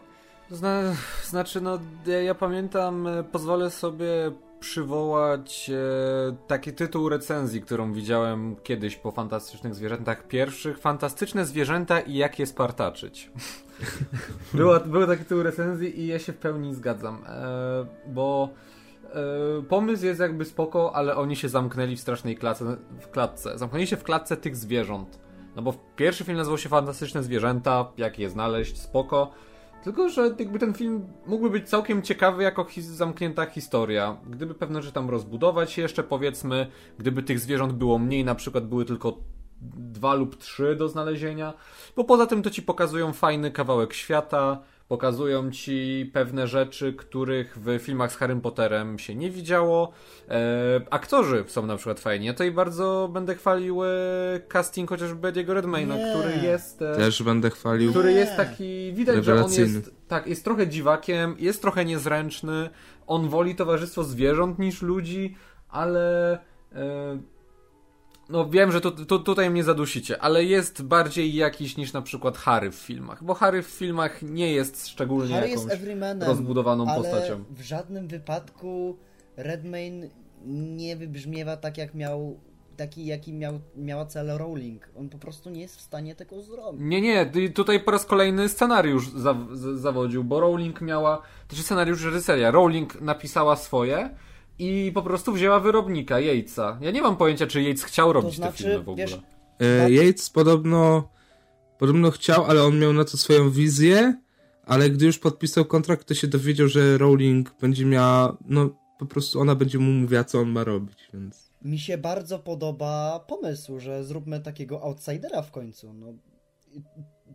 Zna, znaczy, no, ja, ja, pamiętam, e, pozwolę sobie przywołać e, taki tytuł recenzji, którą widziałem kiedyś po Fantastycznych Zwierzętach pierwszych. Fantastyczne zwierzęta i jak je spartaczyć. Było, był taki tytuł recenzji i ja się w pełni zgadzam, e, bo pomysł jest jakby spoko, ale oni się zamknęli w strasznej klatce, w klatce. Zamknęli się w klatce tych zwierząt. No bo pierwszy film nazywał się Fantastyczne Zwierzęta, jak je znaleźć, spoko. Tylko, że jakby ten film mógłby być całkiem ciekawy jako his zamknięta historia. Gdyby pewne rzeczy tam rozbudować jeszcze, powiedzmy, gdyby tych zwierząt było mniej, na przykład były tylko dwa lub trzy do znalezienia. Bo poza tym to ci pokazują fajny kawałek świata, pokazują ci pewne rzeczy, których w filmach z Harrym Potterem się nie widziało. E, aktorzy są na przykład fajni. Ja tutaj bardzo będę chwalił e, casting chociażby Ediego Redmayna, nie. który jest... E, Też będę chwalił. Który jest taki... Widać, że on jest... Tak, jest trochę dziwakiem, jest trochę niezręczny. On woli towarzystwo zwierząt niż ludzi, ale... E, no wiem, że to, to, tutaj mnie zadusicie, ale jest bardziej jakiś niż na przykład Harry w filmach, bo Harry w filmach nie jest szczególnie Harry jakąś jest rozbudowaną ale postacią. w żadnym wypadku Redmayne nie wybrzmiewa tak jak miał taki, jaki miał, miała cel Rowling. On po prostu nie jest w stanie tego zrobić. Nie, nie, tutaj po raz kolejny scenariusz za, zawodził, bo Rowling miała, to jest scenariusz reżyseria. Rowling napisała swoje, i po prostu wzięła wyrobnika, Yatesa. Ja nie mam pojęcia, czy Yates chciał robić to znaczy, te filmy w ogóle. Wiesz, e, Yates podobno, podobno chciał, ale on miał na to swoją wizję, ale gdy już podpisał kontrakt, to się dowiedział, że Rowling będzie miała, no po prostu ona będzie mu mówiła, co on ma robić, więc... Mi się bardzo podoba pomysł, że zróbmy takiego outsidera w końcu, no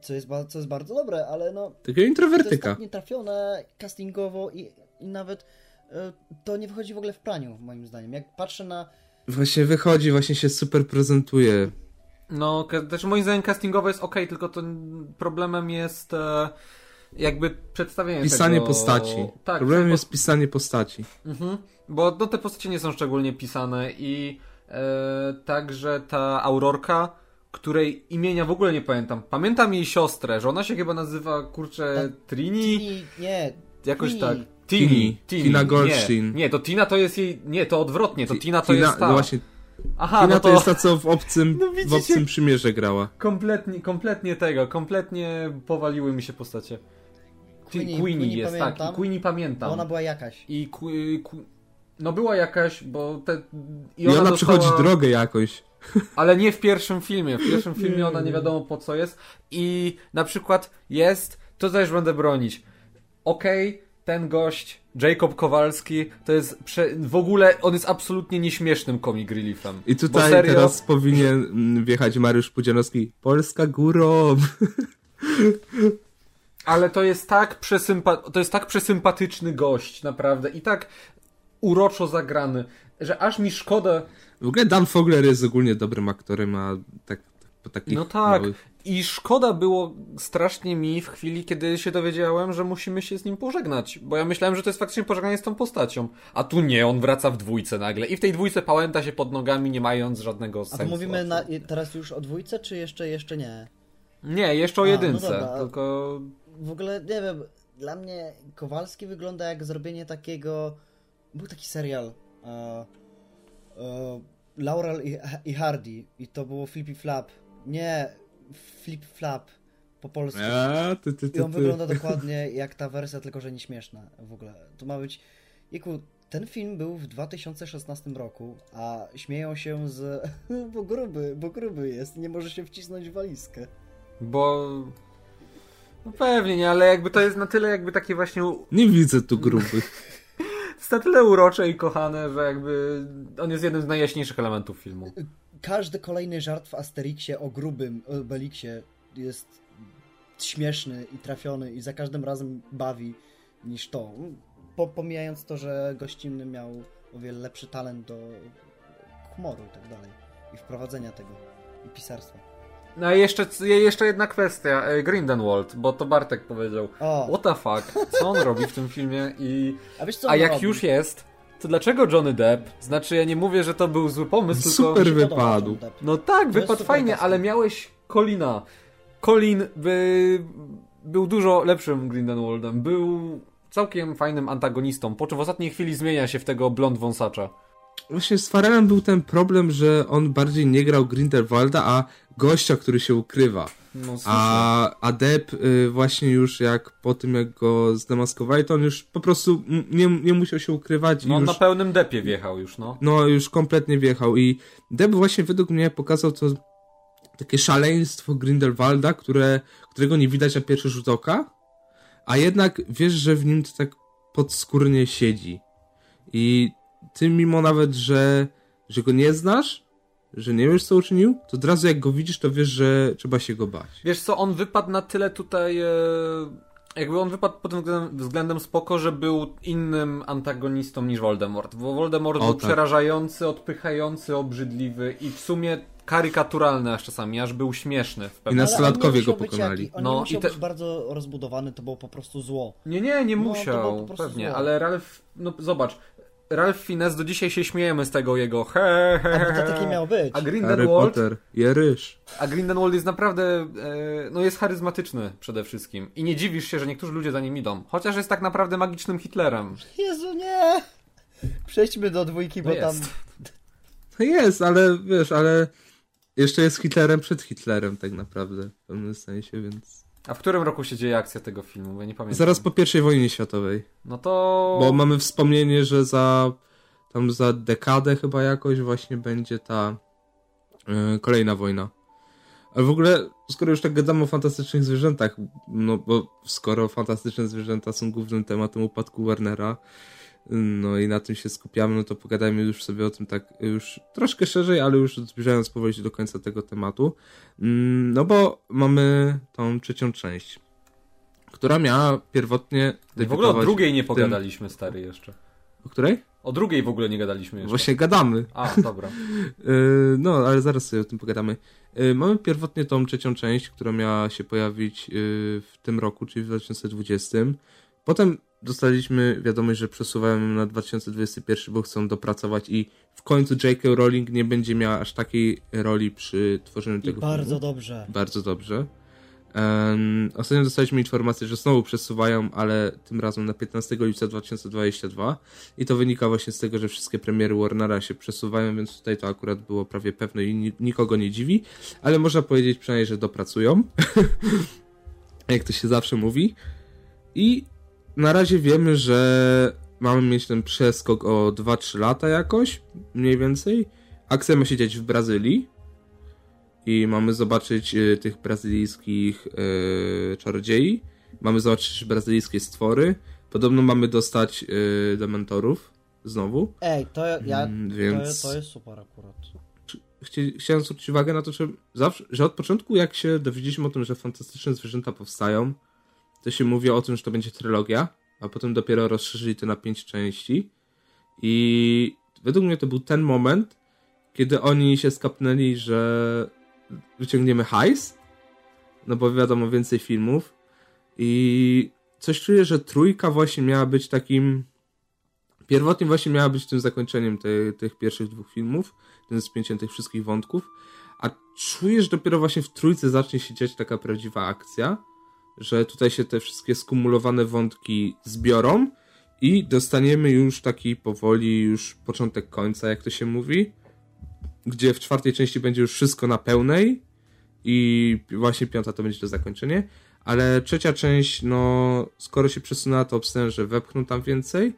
co jest, co jest bardzo dobre, ale no... Takiego introwertyka. To jest tak nietrafione castingowo i, i nawet to nie wychodzi w ogóle w praniu, moim zdaniem. Jak patrzę na. Właśnie wychodzi, właśnie się super prezentuje. No, też moim zdaniem castingowe jest ok, tylko to problemem jest e, jakby przedstawienie Pisanie tego... postaci. Tak, problemem jest pisanie postaci. Mhm, bo no, te postacie nie są szczególnie pisane i e, także ta Aurorka, której imienia w ogóle nie pamiętam. Pamiętam jej siostrę, że ona się chyba nazywa, kurczę, Ta, Trini? Trini, nie. Jakoś Trini. tak. Tini. Tini. Tina Goldstein. Nie, nie, to Tina to jest jej... Nie, to odwrotnie, to Tina to Tina, jest ta... No właśnie, Aha, Tina no to... to jest ta, co w obcym, no w obcym przymierze grała. Kompletnie, kompletnie tego, kompletnie powaliły mi się postacie. Queenie, Queenie, Queenie jest, tak, pamiętam, tak, i Queenie pamiętam. Ona była jakaś. I Qu Qu no była jakaś, bo te... I ona, I ona dostała... przychodzi drogę jakoś. Ale nie w pierwszym filmie. W pierwszym filmie ona nie wiadomo po co jest. I na przykład jest, to też będę bronić. Okej, okay, ten gość, Jacob Kowalski, to jest prze... w ogóle, on jest absolutnie nieśmiesznym comic reliefem. I tutaj serio... teraz powinien mm, wjechać Mariusz Pudzianowski. Polska górą. Ale to jest tak przesympa... to jest tak przesympatyczny gość, naprawdę. I tak uroczo zagrany, że aż mi szkoda. W ogóle Dan Fogler jest ogólnie dobrym aktorem, a tak po takich No tak. Małych... I szkoda było strasznie mi w chwili, kiedy się dowiedziałem, że musimy się z nim pożegnać. Bo ja myślałem, że to jest faktycznie pożegnanie z tą postacią. A tu nie, on wraca w dwójce nagle. I w tej dwójce pałęta się pod nogami, nie mając żadnego sensu. A to mówimy na, teraz już o dwójce, czy jeszcze, jeszcze nie? Nie, jeszcze o A, no jedynce. No tylko... W ogóle, nie wiem, dla mnie Kowalski wygląda jak zrobienie takiego... Był taki serial... Uh, uh, Laurel i, i Hardy. I to było Flippy Flap. Nie, Flip Flap po polsku. A, ty, ty, ty, I on wygląda dokładnie jak ta wersja, tylko że nie śmieszna w ogóle. To ma być... Jeku, ten film był w 2016 roku, a śmieją się z... bo gruby, bo gruby jest, nie może się wcisnąć w walizkę. Bo... No pewnie nie, ale jakby to jest na tyle jakby takie właśnie... Nie widzę tu grubych. jest na tyle urocze i kochane, że jakby on jest jednym z najjaśniejszych elementów filmu każdy kolejny żart w Asterixie o grubym Obelixie jest śmieszny i trafiony i za każdym razem bawi niż to. Po, pomijając to, że gościnny miał o wiele lepszy talent do humoru i tak dalej. I wprowadzenia tego. I pisarstwa. No i jeszcze, jeszcze jedna kwestia. E, Grindelwald, bo to Bartek powiedział. O. What the fuck? Co on robi w tym filmie? I... A, wiesz, A jak robi? już jest, to dlaczego Johnny Depp? Znaczy, ja nie mówię, że to był zły pomysł, Super tylko... wypadł. No tak, wypadł fajnie, ale miałeś Colina. Colin by... był dużo lepszym Grindelwaldem. Był całkiem fajnym antagonistą, po czym w ostatniej chwili zmienia się w tego blond wąsacza. Właśnie z Farelem był ten problem, że on bardziej nie grał Grindelwalda, a gościa, który się ukrywa. No, a, a Depp y, właśnie już jak po tym jak go zdemaskowali, to on już po prostu nie, nie musiał się ukrywać. No już, na pełnym Deppie wjechał już, no. No już kompletnie wjechał i Depp właśnie według mnie pokazał to takie szaleństwo Grindelwalda, które, którego nie widać na pierwszy rzut oka, a jednak wiesz, że w nim to tak podskórnie siedzi. I ty mimo nawet, że, że go nie znasz, że nie wiesz, co uczynił, to od razu jak go widzisz, to wiesz, że trzeba się go bać. Wiesz co, on wypadł na tyle tutaj... E... Jakby on wypadł pod tym względem, względem spoko, że był innym antagonistą niż Voldemort. Bo Voldemort o, był tak. przerażający, odpychający, obrzydliwy i w sumie karykaturalny aż czasami, aż był śmieszny. W I nastolatkowie go pokonali. On no, nie musiał i te... być bardzo rozbudowany, to było po prostu zło. Nie, nie, nie no, musiał, pewnie, zło. ale Ralph, no zobacz, Ralph Fiennes do dzisiaj się śmiejemy z tego jego he, he, he. A to taki miał być. A Grindelwald... Harry Potter, A Grindelwald jest naprawdę, e, no jest charyzmatyczny przede wszystkim. I nie dziwisz się, że niektórzy ludzie za nim idą. Chociaż jest tak naprawdę magicznym Hitlerem. Jezu, nie! Przejdźmy do dwójki, bo no tam... No jest, ale wiesz, ale jeszcze jest Hitlerem przed Hitlerem tak naprawdę w pewnym sensie, więc... A w którym roku się dzieje akcja tego filmu? Ja nie pamiętam. Zaraz po pierwszej wojnie światowej. No to. Bo mamy wspomnienie, że za tam za dekadę chyba jakoś właśnie będzie ta yy, kolejna wojna. Ale w ogóle, skoro już tak gadamy o fantastycznych zwierzętach, no bo skoro fantastyczne zwierzęta są głównym tematem upadku Warnera, no i na tym się skupiamy, no to pogadajmy już sobie o tym tak już troszkę szerzej, ale już zbliżając powoli do końca tego tematu. Mm, no bo mamy tą trzecią część, która miała pierwotnie... W ogóle o drugiej nie pogadaliśmy, tym... stary, jeszcze. O której? O drugiej w ogóle nie gadaliśmy jeszcze. Właśnie gadamy. A, dobra. Y, no, ale zaraz sobie o tym pogadamy. Y, mamy pierwotnie tą trzecią część, która miała się pojawić y, w tym roku, czyli w 2020. Potem dostaliśmy wiadomość, że przesuwają na 2021, bo chcą dopracować i w końcu J.K. Rowling nie będzie miała aż takiej roli przy tworzeniu I tego bardzo filmu. dobrze. Bardzo dobrze. Um, ostatnio dostaliśmy informację, że znowu przesuwają, ale tym razem na 15 lipca 2022 i to wynika właśnie z tego, że wszystkie premiery Warnera się przesuwają, więc tutaj to akurat było prawie pewne i nikogo nie dziwi, ale można powiedzieć przynajmniej, że dopracują, jak to się zawsze mówi. I na razie wiemy, że mamy mieć ten przeskok o 2-3 lata jakoś, mniej więcej. Akcja ma się dziać w Brazylii i mamy zobaczyć y, tych brazylijskich y, czarodziei. Mamy zobaczyć brazylijskie stwory. Podobno mamy dostać y, dementorów znowu. Ej, to ja, mm, więc... to, to jest super akurat. Chciałem zwrócić uwagę na to, że, zawsze, że od początku jak się dowiedzieliśmy o tym, że fantastyczne zwierzęta powstają, to się mówi o tym, że to będzie trylogia, a potem dopiero rozszerzyli to na pięć części. I według mnie to był ten moment, kiedy oni się skapnęli, że wyciągniemy hajs no bo wiadomo, więcej filmów. I coś czuję, że trójka właśnie miała być takim. Pierwotnie właśnie miała być tym zakończeniem te, tych pierwszych dwóch filmów, tym spięciem tych wszystkich wątków. A czuję, że dopiero właśnie w trójce zacznie się dziać taka prawdziwa akcja, że tutaj się te wszystkie skumulowane wątki zbiorą i dostaniemy już taki powoli już początek końca, jak to się mówi, gdzie w czwartej części będzie już wszystko na pełnej i właśnie piąta to będzie to zakończenie, ale trzecia część, no skoro się przesunęła, to obstawiam, że wepchną tam więcej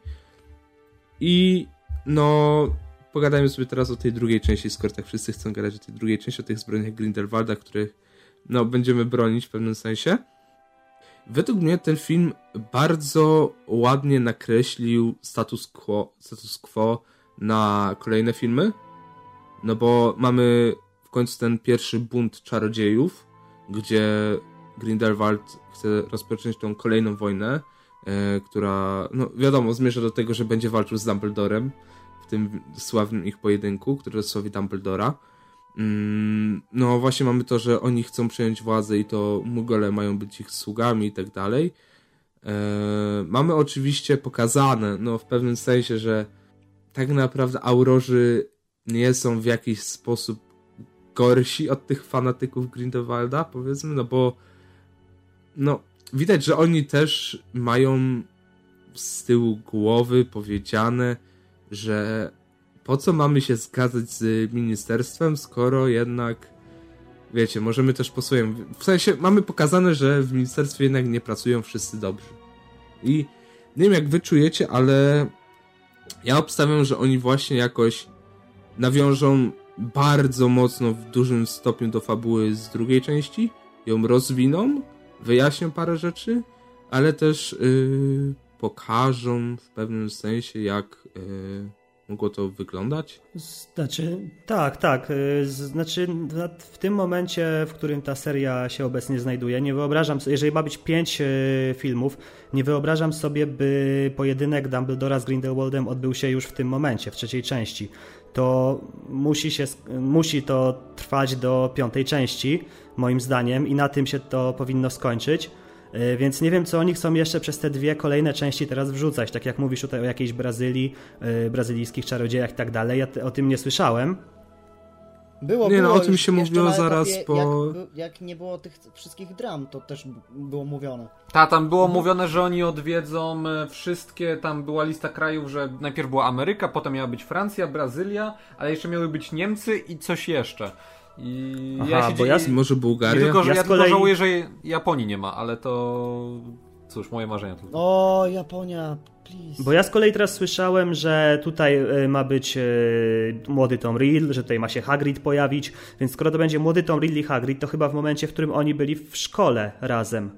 i no pogadajmy sobie teraz o tej drugiej części, skoro tak wszyscy chcą gadać o tej drugiej części, o tych zbrojeniach Grindelwalda, których no będziemy bronić w pewnym sensie. Według mnie ten film bardzo ładnie nakreślił status quo, status quo na kolejne filmy. No bo mamy w końcu ten pierwszy bunt czarodziejów, gdzie Grindelwald chce rozpocząć tą kolejną wojnę, e, która, no wiadomo, zmierza do tego, że będzie walczył z Dumbledorem w tym sławnym ich pojedynku, który sławi Dumbledora. Mm, no właśnie mamy to, że oni chcą przejąć władzę i to Mugole mają być ich sługami i tak dalej. E, mamy oczywiście pokazane, no w pewnym sensie, że tak naprawdę Aurorzy nie są w jakiś sposób gorsi od tych fanatyków Grindelwalda, powiedzmy, no bo no widać, że oni też mają z tyłu głowy powiedziane, że po co mamy się zgadzać z ministerstwem, skoro jednak, wiecie, możemy też po swoim. W sensie, mamy pokazane, że w ministerstwie jednak nie pracują wszyscy dobrzy. I nie wiem, jak wy czujecie, ale ja obstawiam, że oni właśnie jakoś nawiążą bardzo mocno w dużym stopniu do fabuły z drugiej części, ją rozwiną, wyjaśnią parę rzeczy, ale też yy, pokażą w pewnym sensie, jak. Yy, mogło to wyglądać? Znaczy, tak, tak. Y, znaczy, w tym momencie, w którym ta seria się obecnie znajduje, nie wyobrażam sobie, jeżeli ma być pięć y, filmów, nie wyobrażam sobie, by pojedynek Dumbledora z Grindelwaldem odbył się już w tym momencie, w trzeciej części. To musi, się, musi to trwać do piątej części, moim zdaniem, i na tym się to powinno skończyć. E, więc nie wiem, co oni chcą jeszcze przez te dwie kolejne części teraz wrzucać. Tak jak mówisz tutaj o jakiejś Brazylii, e, brazylijskich czarodziejach i tak dalej. Ja o tym nie słyszałem. Było, nie, było no o tym się mówiło zaraz etapie, po... Jak, jak, nie było tych wszystkich dram, to też było mówione. Ta, tam było mhm. mówione, że oni odwiedzą e, wszystkie, tam była lista krajów, że najpierw była Ameryka, potem miała być Francja, Brazylia, ale jeszcze miały być Niemcy i coś jeszcze. I Aha, ja bo ja, może Bułgaria? Tylko, że ja, ja kolei... tylko żałuję, że Japonii nie ma, ale to cóż, moje marzenia tylko. O, Japonia, please. Bo ja z kolei teraz słyszałem, że tutaj e, ma być e, młody Tom Riddle, że tutaj ma się Hagrid pojawić, więc skoro to będzie młody Tom Riddle i Hagrid, to chyba w momencie, w którym oni byli w szkole razem.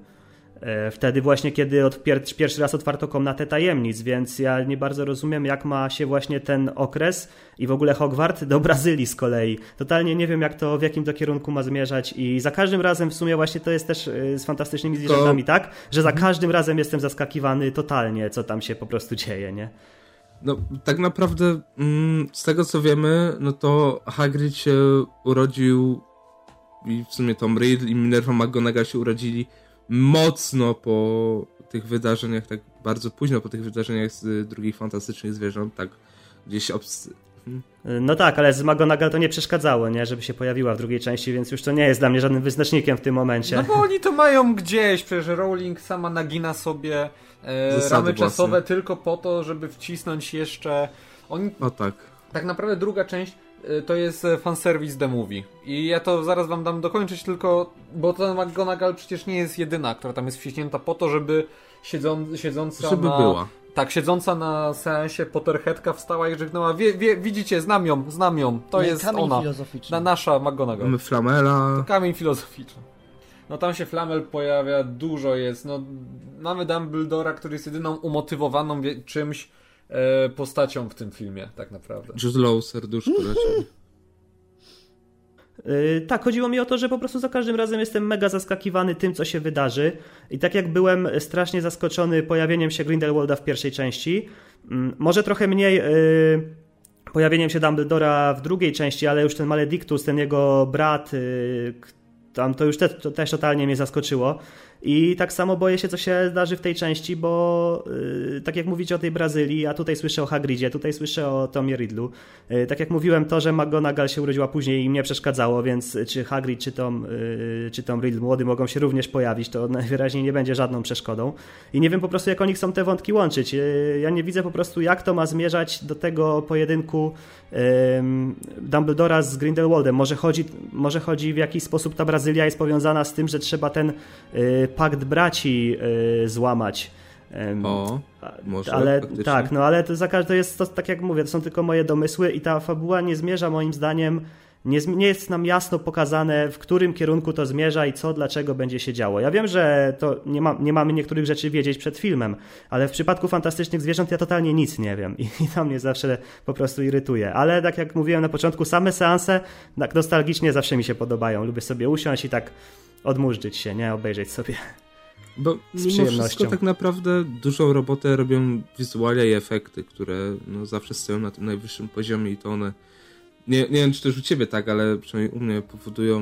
E, wtedy właśnie, kiedy od pier pierwszy raz otwarto komnatę tajemnic, więc ja nie bardzo rozumiem, jak ma się właśnie ten okres i w ogóle Hogwart do Brazylii z kolei. Totalnie nie wiem, jak to, w jakim to kierunku ma zmierzać i za każdym razem w sumie właśnie to jest też e, z fantastycznymi zwierzętami, tak? Że za mhm. każdym razem jestem zaskakiwany totalnie, co tam się po prostu dzieje, nie? No, tak naprawdę mm, z tego co wiemy, no to Hagrid się urodził i w sumie Tom Riddle i Minerva McGonagall się urodzili mocno po tych wydarzeniach, tak bardzo późno po tych wydarzeniach z drugich fantastycznych zwierząt, tak gdzieś obs... Hmm. No tak, ale z McGonagall to nie przeszkadzało, nie, żeby się pojawiła w drugiej części, więc już to nie jest dla mnie żadnym wyznacznikiem w tym momencie. No bo oni to mają gdzieś, przecież Rowling sama nagina sobie e, ramy czasowe tylko po to, żeby wcisnąć jeszcze... Oni... O tak. Tak naprawdę druga część to jest e, fanservice The Movie. I ja to zaraz wam dam dokończyć, tylko bo to McGonagall przecież nie jest jedyna, która tam jest wciśnięta po to, żeby siedzą, siedząca żeby na... była. Tak, siedząca na seansie Potterheadka wstała i żegnała. Wie, wie, widzicie, znam ją, znam ją. To jest kamień ona. Filozoficzny. Na nasza McGonagall. Mamy Flamela. To kamień filozoficzny. No tam się Flamel pojawia, dużo jest. No, mamy Dumbledora, który jest jedyną umotywowaną czymś postacią w tym filmie, tak naprawdę. Jude Law, serduszko leci. Yy, tak, chodziło mi o to, że po prostu za każdym razem jestem mega zaskakiwany tym, co się wydarzy. I tak jak byłem strasznie zaskoczony pojawieniem się Grindelwalda w pierwszej części, yy, może trochę mniej yy, pojawieniem się Dumbledora w drugiej części, ale już ten Maledictus, ten jego brat, tam to już te, to też totalnie mnie zaskoczyło. I tak samo boję się, co się zdarzy w tej części, bo yy, tak jak mówicie o tej Brazylii, a tutaj słyszę o Hagridzie, tutaj słyszę o Tomie Ridlu. Yy, tak jak mówiłem, to, że McGonagall się urodziła później i mnie przeszkadzało, więc czy Hagrid, czy Tom, yy, czy Tom Riddle młody mogą się również pojawić, to najwyraźniej nie będzie żadną przeszkodą. I nie wiem po prostu, jak oni chcą te wątki łączyć. Yy, ja nie widzę po prostu, jak to ma zmierzać do tego pojedynku Dumbledora z Grindelwaldem. Może chodzi, może chodzi w jakiś sposób ta Brazylia jest powiązana z tym, że trzeba ten yy, pakt braci y, złamać. O, może ale faktycznie. tak, no ale to, za, to jest to, tak jak mówię, to są tylko moje domysły i ta fabuła nie zmierza moim zdaniem nie, nie, jest nam jasno pokazane, w którym kierunku to zmierza i co, dlaczego będzie się działo. Ja wiem, że to nie, ma, nie mamy niektórych rzeczy wiedzieć przed filmem, ale w przypadku fantastycznych zwierząt ja totalnie nic nie wiem i, i to mnie zawsze po prostu irytuje. Ale tak jak mówiłem na początku, same seanse tak nostalgicznie zawsze mi się podobają. Lubię sobie usiąść i tak odmurzyć się, nie? Obejrzeć sobie. Bo mimo wszystko tak naprawdę dużą robotę robią wizualia i efekty, które no, zawsze stoją na tym najwyższym poziomie i to one nie, nie wiem, czy też u ciebie tak, ale przynajmniej u mnie powodują,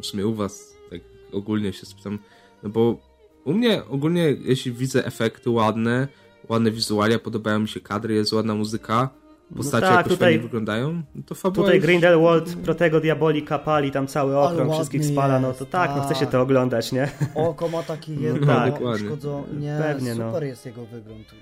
w sumie u was, tak ogólnie się spytam, no bo u mnie ogólnie, jeśli widzę efekty ładne, ładne wizualia, podobają mi się kadry, jest ładna muzyka, postacie no tak, jakoś tutaj, wyglądają, no to fabuła Tutaj już... Grindelwald, Protego Diabolika pali tam cały okrąg, wszystkich spala, no to tak, tak, no chce się to oglądać, nie? Oko ma taki jedno, no, tak. nie, Pewnie, no. super no. jest jego wygląd.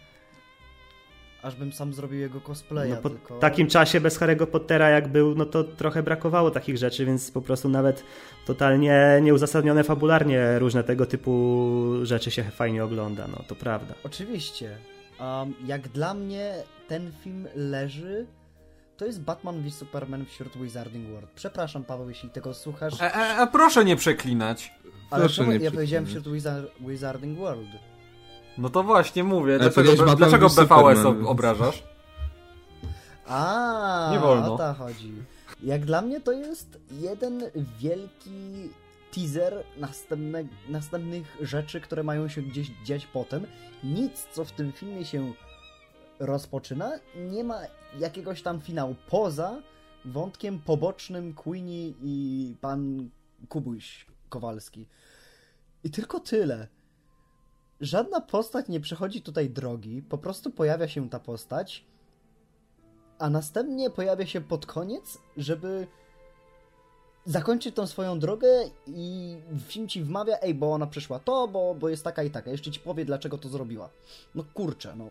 Aż bym sam zrobił jego cosplaya. No, po tylko... takim czasie bez Harry'ego Pottera jak był, no to trochę brakowało takich rzeczy, więc po prostu nawet totalnie nieuzasadnione fabularnie różne tego typu rzeczy się fajnie ogląda, no to prawda. Oczywiście. Um, jak dla mnie ten film leży to jest Batman v Superman wśród Wizarding World. Przepraszam, Paweł, jeśli tego słuchasz. A, a, a proszę nie przeklinać. Ale proszę nie ja powiedziałem wśród Wizard Wizarding World. No to właśnie mówię. Dlaczego, dlaczego BVS obrażasz? A, nie wolno. o to chodzi. Jak dla mnie to jest jeden wielki teaser następne, następnych rzeczy, które mają się gdzieś dziać potem. Nic, co w tym filmie się rozpoczyna, nie ma jakiegoś tam finału poza wątkiem pobocznym Queenie i pan Kubuś Kowalski. I tylko tyle żadna postać nie przechodzi tutaj drogi, po prostu pojawia się ta postać, a następnie pojawia się pod koniec, żeby zakończyć tą swoją drogę i film ci wmawia, ej, bo ona przeszła to, bo, bo jest taka i taka. Jeszcze ci powie, dlaczego to zrobiła. No kurczę, no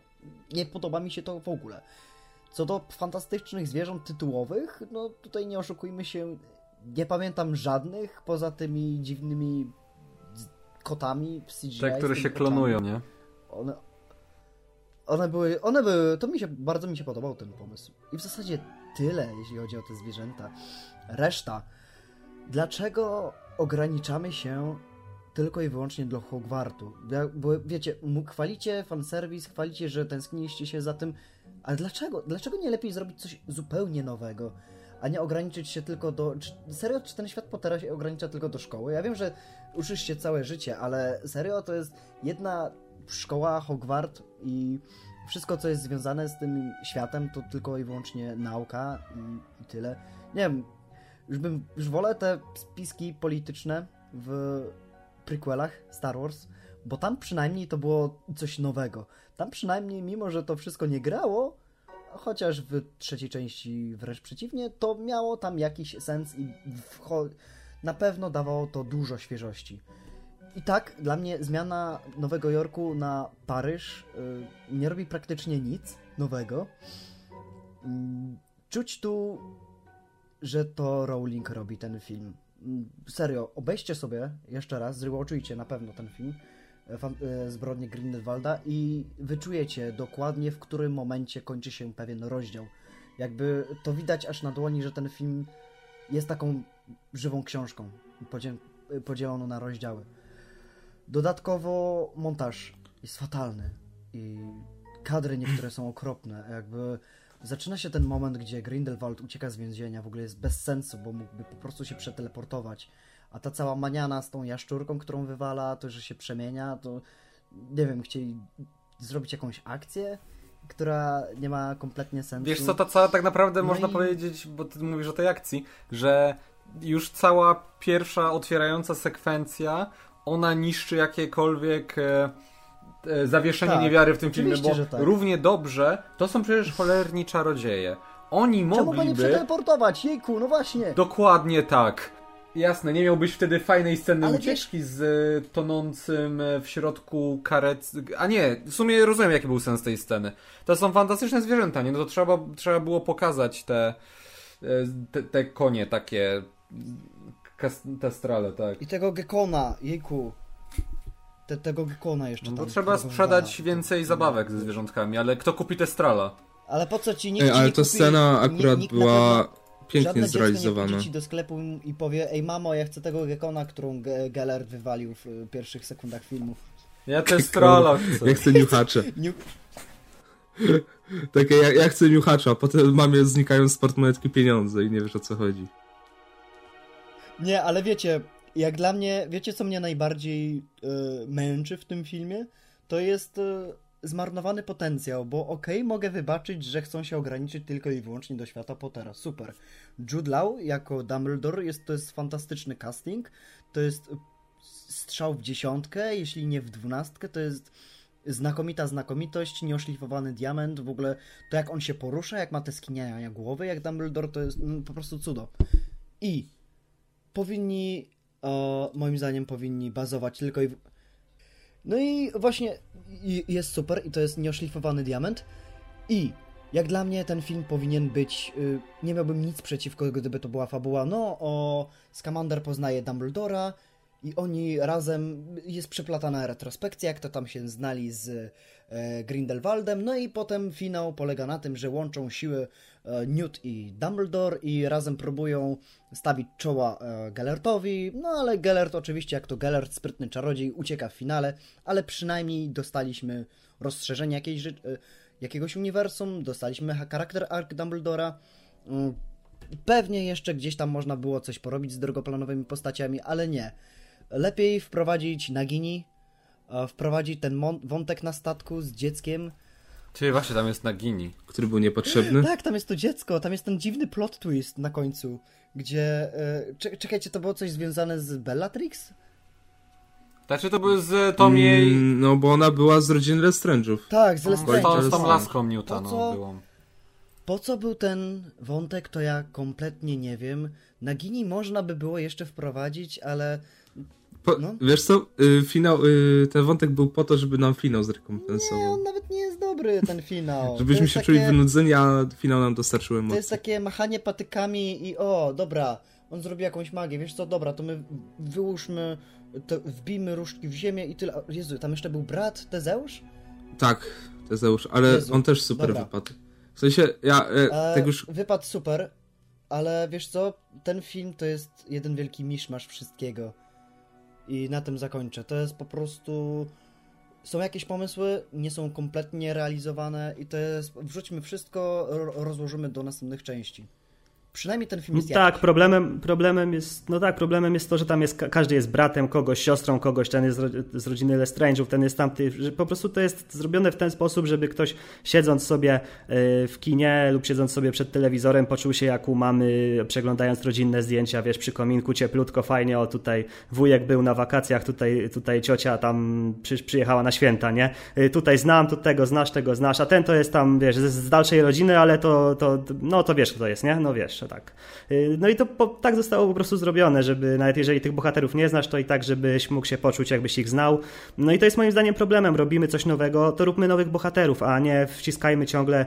nie podoba mi się to w ogóle. Co do fantastycznych zwierząt tytułowych, no tutaj nie oszukujmy się, nie pamiętam żadnych, poza tymi dziwnymi kotami w CGI. Te, które się klonują, nie? One, one były, one były, to mi się, bardzo mi się podobał ten pomysł. I w zasadzie tyle, jeśli chodzi o te zwierzęta. Reszta. Dlaczego ograniczamy się tylko i wyłącznie do Hogwartu? Bo wiecie, chwalicie fanserwis, chwalicie, że tęskniliście się za tym, ale dlaczego? Dlaczego nie lepiej zrobić coś zupełnie nowego? a nie ograniczyć się tylko do. Czy, serio, czy ten świat Pottera się ogranicza tylko do szkoły? Ja wiem, że uczysz się całe życie, ale serio to jest jedna szkoła Hogwart i wszystko, co jest związane z tym światem, to tylko i wyłącznie nauka i, i tyle. Nie wiem, już bym, już wolę te spiski polityczne w prequelach Star Wars, bo tam przynajmniej to było coś nowego. Tam przynajmniej, mimo że to wszystko nie grało, chociaż w trzeciej części wręcz przeciwnie, to miało tam jakiś sens i na pewno dawało to dużo świeżości. I tak, dla mnie zmiana Nowego Jorku na Paryż yy, nie robi praktycznie nic nowego. Yy, czuć tu, że to Rowling robi ten film. Yy, serio, obejście sobie jeszcze raz, zrewatchujcie na pewno ten film E, zbrodnie Grindelwalda i wyczujecie dokładnie, w którym momencie kończy się pewien rozdział. Jakby to widać aż na dłoni, że ten film jest taką żywą książką, podzieloną na rozdziały. Dodatkowo montaż jest fatalny i kadry niektóre są okropne. Jakby zaczyna się ten moment, gdzie Grindelwald ucieka z więzienia, w ogóle jest bez sensu, bo mógłby po prostu się przeteleportować a ta cała maniana z tą jaszczurką, którą wywala, to, że się przemienia, to nie wiem, chcieli zrobić jakąś akcję, która nie ma kompletnie sensu. Wiesz co, to co tak naprawdę no można i... powiedzieć, bo ty mówisz o tej akcji, że już cała pierwsza otwierająca sekwencja, ona niszczy jakiekolwiek e, zawieszenie Tak, niewiary w tym filmie, bo tak. równie dobrze, to są przecież cholerni czarodzieje. Oni Czemu go nie mogliby... przeteleportować? Jejku, no właśnie. Dokładnie tak. Jasne, nie miałbyś wtedy fajnej sceny Ale ucieczki z e, tonącym e, w środku karet. A nie, w sumie rozumiem jaki był sens tej sceny. To są fantastyczne zwierzęta, nie? No to trzeba, trzeba było pokazać te, e, te, te konie takie. kas- Te strale, tak. I tego Gekona, jejku. Te, tego Gekona jeszcze No tam. bo trzeba sprzedać więcej zabawek ze zwierzątkami, ale kto kupi te strala? Ale po co ci nikt Ej, ale nie to kupi, scena akurat nikt była pewno- pięknie Żadne zrealizowana. ci do sklepu i powie, ej mamo, ja chcę tego Gekona, którą Ge- Gellert wywalił w y, pierwszych sekundach filmu. Ja też strala chcę. Ja chcę niuchacze. Nie... Takie, ja, ja chcę niuchacza, potem mamie znikają z portmonetki pieniądze i nie wiesz o co chodzi. Nie, ale wiecie, jak dla mnie, wiecie co mnie najbardziej y, męczy w tym filmie? To jest y, zmarnowany potencjał, bo okej, mogę wybaczyć, że chcą się ograniczyć tylko i wyłącznie do świata Pottera, super. Jude Law jako Dumbledore jest, to jest fantastyczny casting, to jest strzał w dziesiątkę, jeśli nie w dwunastkę, to jest znakomita znakomitość, nieoszlifowany diament, w ogóle to jak on się porusza, jak ma te skiniania głowy, jak Dumbledore, to jest mm, po prostu cudo. I powinni, e, moim zdaniem, powinni bazować tylko i. W... No i właśnie i- jest super, i to jest nieoszlifowany diament. I jak dla mnie ten film powinien być. y, Nie miałbym nic przeciwko, gdyby to była fabuła. No, o Scamander poznaje Dumbledora i oni razem. Jest przeplatana retrospekcja, jak to tam się znali z e, Grindelwaldem. No i potem finał polega na tym, że łączą siły Newt i Dumbledore i razem próbują stawić czoła e, Gellertowi, no ale Gellert oczywiście, jak to Gellert, sprytny czarodziej, ucieka w finale, ale przynajmniej dostaliśmy rozszerzenie jakiejś, e, jakiegoś uniwersum, dostaliśmy ha- charakter arc Dumbledora. Mm, Pewnie jeszcze gdzieś tam można było coś porobić z drugoplanowymi postaciami, ale nie. Lepiej wprowadzić Nagini, e, wprowadzić ten wątek na statku z dzieckiem. Czyli właśnie tam jest Nagini. Który był niepotrzebny. Tak, tam jest to dziecko, tam jest ten dziwny plot twist na końcu, gdzie... E, czek- czekajcie, to było coś związane z Bellatrix? Znaczy to był z tą jej... Mm, No bo ona była z rodziny Lestrange'ów. Tak, z Z Lestrange. tą, z tą laską Newta, Po no, co? było. Po co był ten wątek, to ja kompletnie nie wiem. Nagini można by było jeszcze wprowadzić, ale Po, No. Wiesz co, y, finał, y, ten wątek był po to, żeby nam finał nie, zrekompensował. on nawet nie jest dobry, ten finał. Żebyśmy się czuli takie- wynudzeni, a finał nam dostarczył To jest emocji. takie machanie patykami i o, dobra, on zrobi jakąś magię, wiesz co, dobra, to my wyłóżmy, to wbijmy różdżki w ziemię i tyle. Jezu, tam jeszcze był brat Tezeusz? Tak, Tezeusz, ale Jezu, on też super dobra. wypadł. W sensie, ja e, E, tak już... Wypadł super, ale wiesz co, ten film to jest jeden wielki miszmasz wszystkiego. I na tym zakończę. To jest po prostu... Są jakieś pomysły, nie są kompletnie realizowane i to jest... Wrzućmy wszystko, ro- rozłożymy do następnych części. Przynajmniej ten film jest Tak, jakiś. problemem, problemem jest, no tak, problemem jest to, że tam jest, ka- każdy jest bratem kogoś, siostrą kogoś, ten jest z ro- z rodziny Lestrange'ów, ten jest tamty, że po prostu to jest zrobione w ten sposób, żeby ktoś siedząc sobie y, w kinie lub siedząc sobie przed telewizorem poczuł się jak u mamy, przeglądając rodzinne zdjęcia, wiesz, przy kominku, cieplutko, fajnie, o tutaj wujek był na wakacjach, tutaj, tutaj ciocia tam przy, przyjechała na święta, nie? Y, Tutaj znam, tu tego znasz, tego znasz, a ten to jest tam, wiesz, z, z dalszej rodziny, ale to, to, no to wiesz kto to jest, nie? No wiesz, tak. Y, No i to po, tak zostało po prostu zrobione, żeby nawet jeżeli tych bohaterów nie znasz, to i tak, żebyś mógł się poczuć, jakbyś ich znał. No i to jest moim zdaniem problemem. Robimy coś nowego, to róbmy nowych bohaterów, a nie wciskajmy ciągle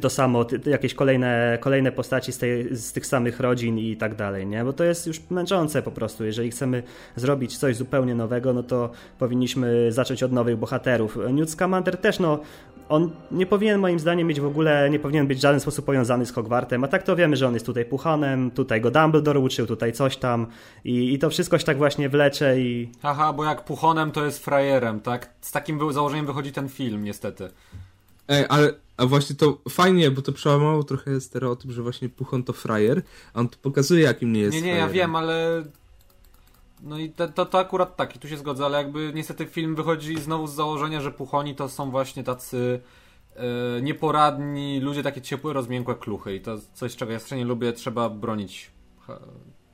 to samo, jakieś kolejne, kolejne postaci z, tej, z tych samych rodzin i tak dalej, nie? Bo to jest już męczące po prostu. Jeżeli chcemy zrobić coś zupełnie nowego, no to powinniśmy zacząć od nowych bohaterów. Newt Scamander też, no, on nie powinien moim zdaniem mieć w ogóle, nie powinien być w żaden sposób powiązany z Hogwartem, a tak to wiemy, że on jest tutaj puchanem, tutaj go Dumbledore uczył, tutaj coś tam i, i to wszystko się tak właśnie wlecze i Haha, bo jak puchonem to jest frajerem, tak? Z takim założeniem wychodzi ten film, niestety. Ej, ale a właśnie to fajnie, bo to przełamało trochę stereotyp, że właśnie Puchon to frajer, a on to pokazuje, jakim nie jest Nie, nie, ja frajerem. wiem, ale... No i to, to, to akurat tak, i tu się zgodzę, ale jakby niestety film wychodzi znowu z założenia, że puchoni to są właśnie tacy e, nieporadni ludzie, takie ciepłe, rozmiękłe kluchy i to coś, czego ja strasznie lubię, trzeba bronić ha,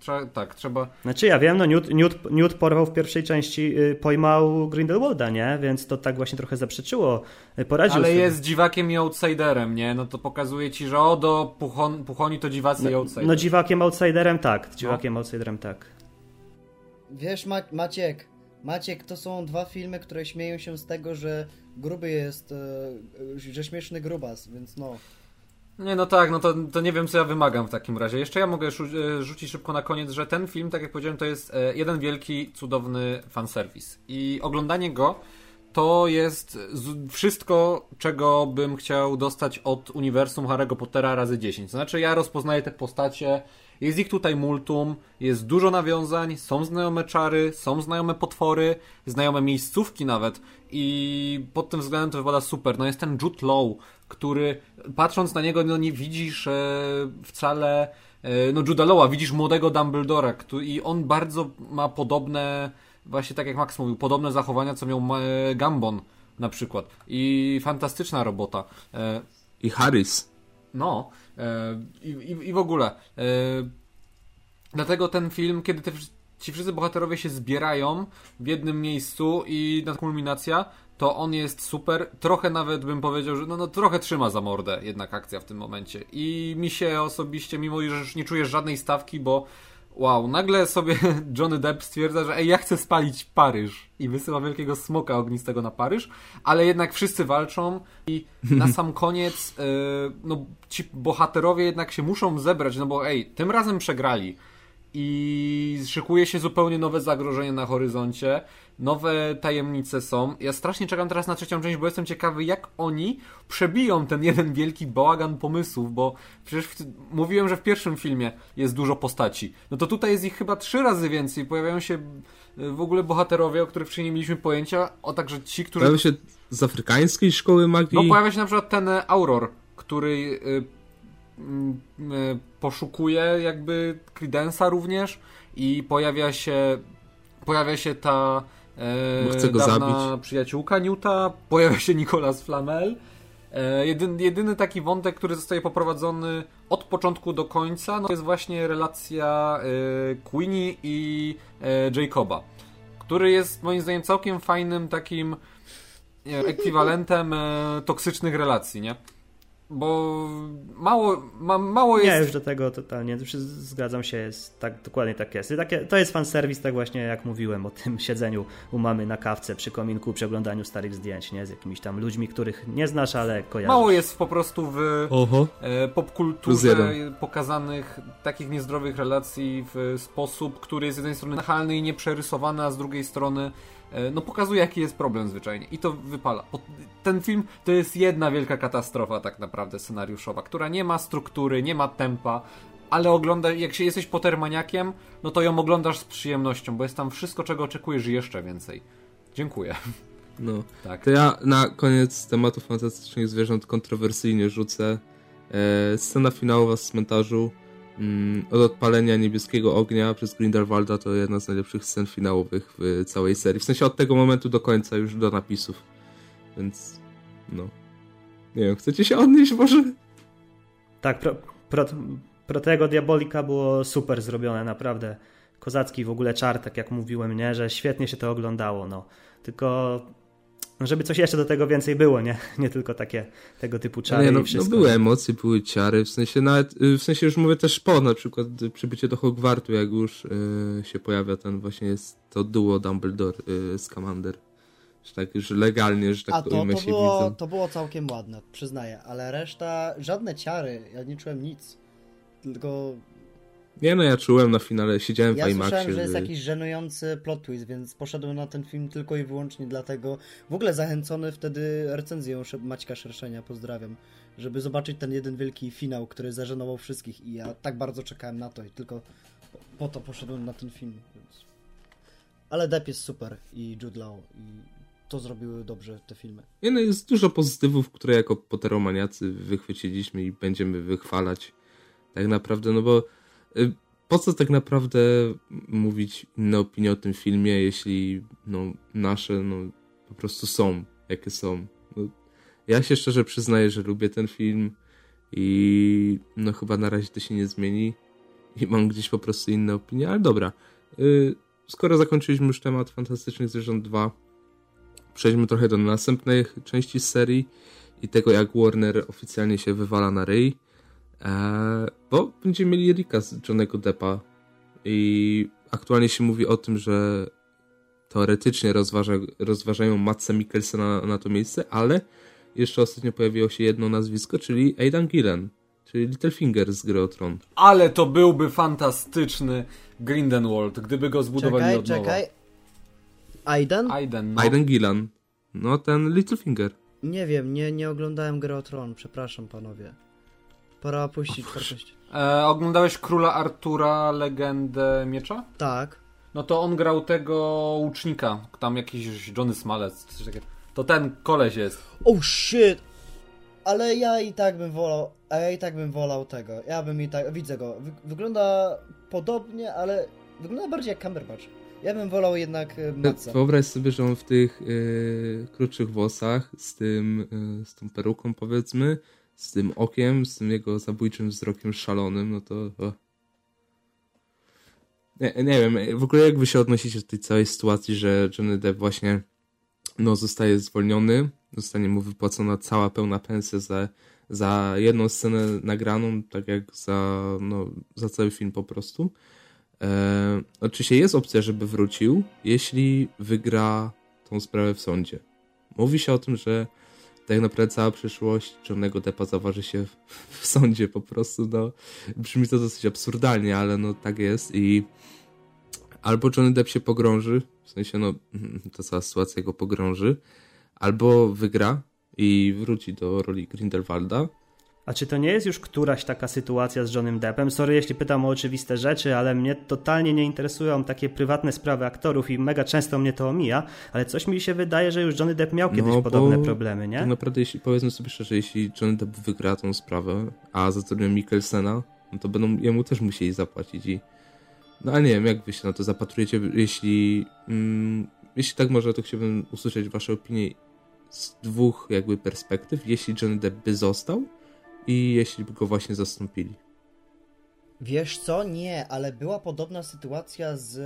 Trza, tak, trzeba... Znaczy ja wiem, no Newt, Newt, Newt porwał w pierwszej części, y, pojmał Grindelwalda, nie? Więc to tak właśnie trochę zaprzeczyło. Y, poradził Ale jest dziwakiem i outsiderem, nie? No to pokazuje ci, że o, do puchon, puchoni to dziwacy no, i outsider. No dziwakiem, outsiderem tak. Dziwakiem, no. outsiderem tak. Wiesz, Ma Maciek, Maciek, to są dwa filmy, które śmieją się z tego, że gruby jest, e, że śmieszny grubas, więc no. Nie, no tak, no to, to nie wiem, co ja wymagam w takim razie. Jeszcze ja mogę e, rzucić szybko na koniec, że ten film, tak jak powiedziałem, to jest e, jeden wielki, cudowny fanserwis. I oglądanie go to jest wszystko, czego bym chciał dostać od uniwersum Harry'ego Pottera razy 10. Znaczy, ja rozpoznaję te postacie, jest ich tutaj multum, jest dużo nawiązań, są znajome czary, są znajome potwory, znajome miejscówki nawet i pod tym względem to wypada super. No jest ten Jude Law, który patrząc na niego no nie widzisz e, wcale e, no Juda Lawa, widzisz młodego Dumbledora który, i on bardzo ma podobne właśnie tak jak Max mówił, podobne zachowania co miał e, Gambon na przykład i fantastyczna robota. E, I Harris. No, i, i, i w ogóle. E, dlatego ten film, kiedy te, ci wszyscy bohaterowie się zbierają w jednym miejscu i na kulminacja, to on jest super. Trochę nawet bym powiedział, że no, no trochę trzyma za mordę jednak akcja w tym momencie. I mi się osobiście, mimo że już nie czujesz żadnej stawki, bo wow, nagle sobie Johnny Depp stwierdza, że ej, ja chcę spalić Paryż i wysyła wielkiego smoka ognistego na Paryż, ale jednak wszyscy walczą i na sam koniec yy, no, ci bohaterowie jednak się muszą zebrać, no bo ej, tym razem przegrali i szykuje się zupełnie nowe zagrożenie na horyzoncie, nowe tajemnice są. Ja strasznie czekam teraz na trzecią część, bo jestem ciekawy, jak oni przebiją ten jeden wielki bałagan pomysłów, bo przecież w, mówiłem, że w pierwszym filmie jest dużo postaci. No to tutaj jest ich chyba trzy razy więcej. Pojawiają się y, w ogóle bohaterowie, o których wcześniej nie mieliśmy pojęcia, o także ci, którzy... Pojawiają się z afrykańskiej szkoły magii. No pojawia się na przykład ten Auror, który e, poszukuje jakby Credensa również i pojawia się pojawia się ta e, Chce go zabić. przyjaciółka Newta, pojawia się Nicolas Flamel. E, jedyny, jedyny taki wątek, który zostaje poprowadzony od początku do końca, no, to jest właśnie relacja e, Queenie i e, Jacoba, który jest moim zdaniem całkiem fajnym takim e, ekwiwalentem e, toksycznych relacji, nie? Bo mało, ma, mało jest... Ja już do tego totalnie, zgadzam się, jest tak, dokładnie tak jest. Takie, to jest fanserwis, tak właśnie jak mówiłem o tym siedzeniu u mamy na kawce przy kominku, przeglądaniu starych zdjęć, nie? Z jakimiś tam ludźmi, których nie znasz, ale kojarzysz. Mało jest po prostu w e, popkulturze pokazanych takich niezdrowych relacji w sposób, który jest z jednej strony nachalny i nieprzerysowany, a z drugiej strony no pokazuje jaki jest problem zwyczajnie i to wypala. Ten film to jest jedna wielka katastrofa tak naprawdę scenariuszowa, która nie ma struktury, nie ma tempa, ale ogląda, jak się jesteś potermaniakiem, no to ją oglądasz z przyjemnością, bo jest tam wszystko, czego oczekujesz i jeszcze więcej. Dziękuję. No, tak. To ja na koniec tematu fantastycznych zwierząt kontrowersyjnie rzucę. E, scena finałowa z cmentarzu Mm, od odpalenia niebieskiego ognia przez Grindelwalda to jedna z najlepszych scen finałowych w całej serii. W sensie od tego momentu do końca, już do napisów. Więc, no. Nie wiem, chcecie się odnieść może? Tak, pro, pro, pro tego Diabolika było super zrobione, naprawdę. Kozacki w ogóle czar, tak jak mówiłem, nie? Że świetnie się to oglądało, no. Tylko no żeby coś jeszcze do tego więcej było, nie, nie tylko takie tego typu czary nie, no, i wszystko. No były emocje, były ciary, w sensie nawet, y, w sensie już mówię też po, na przykład przybycie do Hogwartu, jak już yy, się pojawia ten właśnie jest to duo Dumbledore yy, Scamander. Że tak już legalnie, że tak A to, to, było, to było całkiem ładne, przyznaję, ale reszta, żadne ciary, ja nie czułem nic. Tylko nie no, ja czułem na finale, siedziałem ja w IMAXie. Ja słyszałem, że jest jakiś żenujący plot twist, więc poszedłem na ten film tylko i wyłącznie dlatego. W ogóle zachęcony wtedy recenzją Maćka Szerszenia, pozdrawiam, żeby zobaczyć ten jeden wielki finał, który zażenował wszystkich i ja tak bardzo czekałem na to i tylko po to poszedłem na ten film. Więc... Ale Depp jest super i Jude Law i to zrobiły dobrze te filmy. Nie no, jest dużo pozytywów, które jako poteromaniacy wychwyciliśmy i będziemy wychwalać. Tak naprawdę, no bo po co tak naprawdę mówić inne opinie o tym filmie, jeśli no, nasze no, po prostu są, jakie są. No, ja się szczerze przyznaję, że lubię ten film i no chyba na razie to się nie zmieni. i mam gdzieś po prostu inne opinie, ale dobra. Yy, skoro zakończyliśmy już temat Fantastycznych Zwierząt 2, przejdźmy trochę do następnej części serii i tego, jak Warner oficjalnie się wywala na ryj. Eee, bo będziemy mieli Rika z Johnego Deppa i aktualnie się mówi o tym, że teoretycznie rozważa, rozważają Matsa Mikkelsena na, na to miejsce, ale jeszcze ostatnio pojawiło się jedno nazwisko, czyli Aidan Gillen, czyli Littlefinger z Gry o Tron. Ale to byłby fantastyczny Grindelwald, gdyby go zbudowali Czekaj, od nowa. czekaj. Aiden? Aiden, no. Aidan Gillen. No, ten Littlefinger. Nie wiem, nie, nie oglądałem Gry o Tron, przepraszam panowie. Pora opuścić czwartość. E, oglądałeś Króla Artura, Legendę Miecza? Tak. No to on grał tego łucznika, tam jakiś Johnny Smalec, coś takiego. To ten koleś jest. Oh shit! Ale ja i tak bym wolał, a ja i tak bym wolał tego. Ja bym i tak, widzę go. Wy, wygląda podobnie, ale wygląda bardziej jak Cumberbatch. Ja bym wolał jednak e, Matsa. Wyobraź sobie, że on w tych yy, krótszych włosach, z tym, yy, z tą peruką powiedzmy, z tym okiem, z tym jego zabójczym wzrokiem szalonym, no to... Nie, nie wiem, w ogóle jak wy się odnosicie do tej całej sytuacji, że Johnny Depp właśnie no, zostaje zwolniony, zostanie mu wypłacona cała pełna pensja za, za jedną scenę nagraną, tak jak za, no, za cały film po prostu. E, oczywiście jest opcja, żeby wrócił, jeśli wygra tą sprawę w sądzie. Mówi się o tym, że tak naprawdę cała przyszłość Johnnego Deppa zaważy się w, w sądzie po prostu, no. Brzmi to dosyć absurdalnie, ale no tak jest i albo Johnny Depp się pogrąży, w sensie no ta cała sytuacja go pogrąży, albo wygra i wróci do roli Grindelwalda, A czy to nie jest już któraś taka sytuacja z Johnnym Deppem? Sorry, jeśli pytam o oczywiste rzeczy, ale mnie totalnie nie interesują takie prywatne sprawy aktorów i mega często mnie to omija, ale coś mi się wydaje, że już Johnny Depp miał kiedyś No, podobne problemy, nie? Tak naprawdę, jeśli powiedzmy sobie szczerze, jeśli Johnny Depp wygra tą sprawę, a zatrudnią Mikkelsena, no to będą jemu też musieli zapłacić i no ale nie wiem, jak wy się na to zapatrujecie, jeśli mm, jeśli tak może, to chciałbym usłyszeć wasze opinie z dwóch jakby perspektyw, jeśli Johnny Depp by został i jeśli by go właśnie zastąpili. Wiesz co? Nie, ale była podobna sytuacja z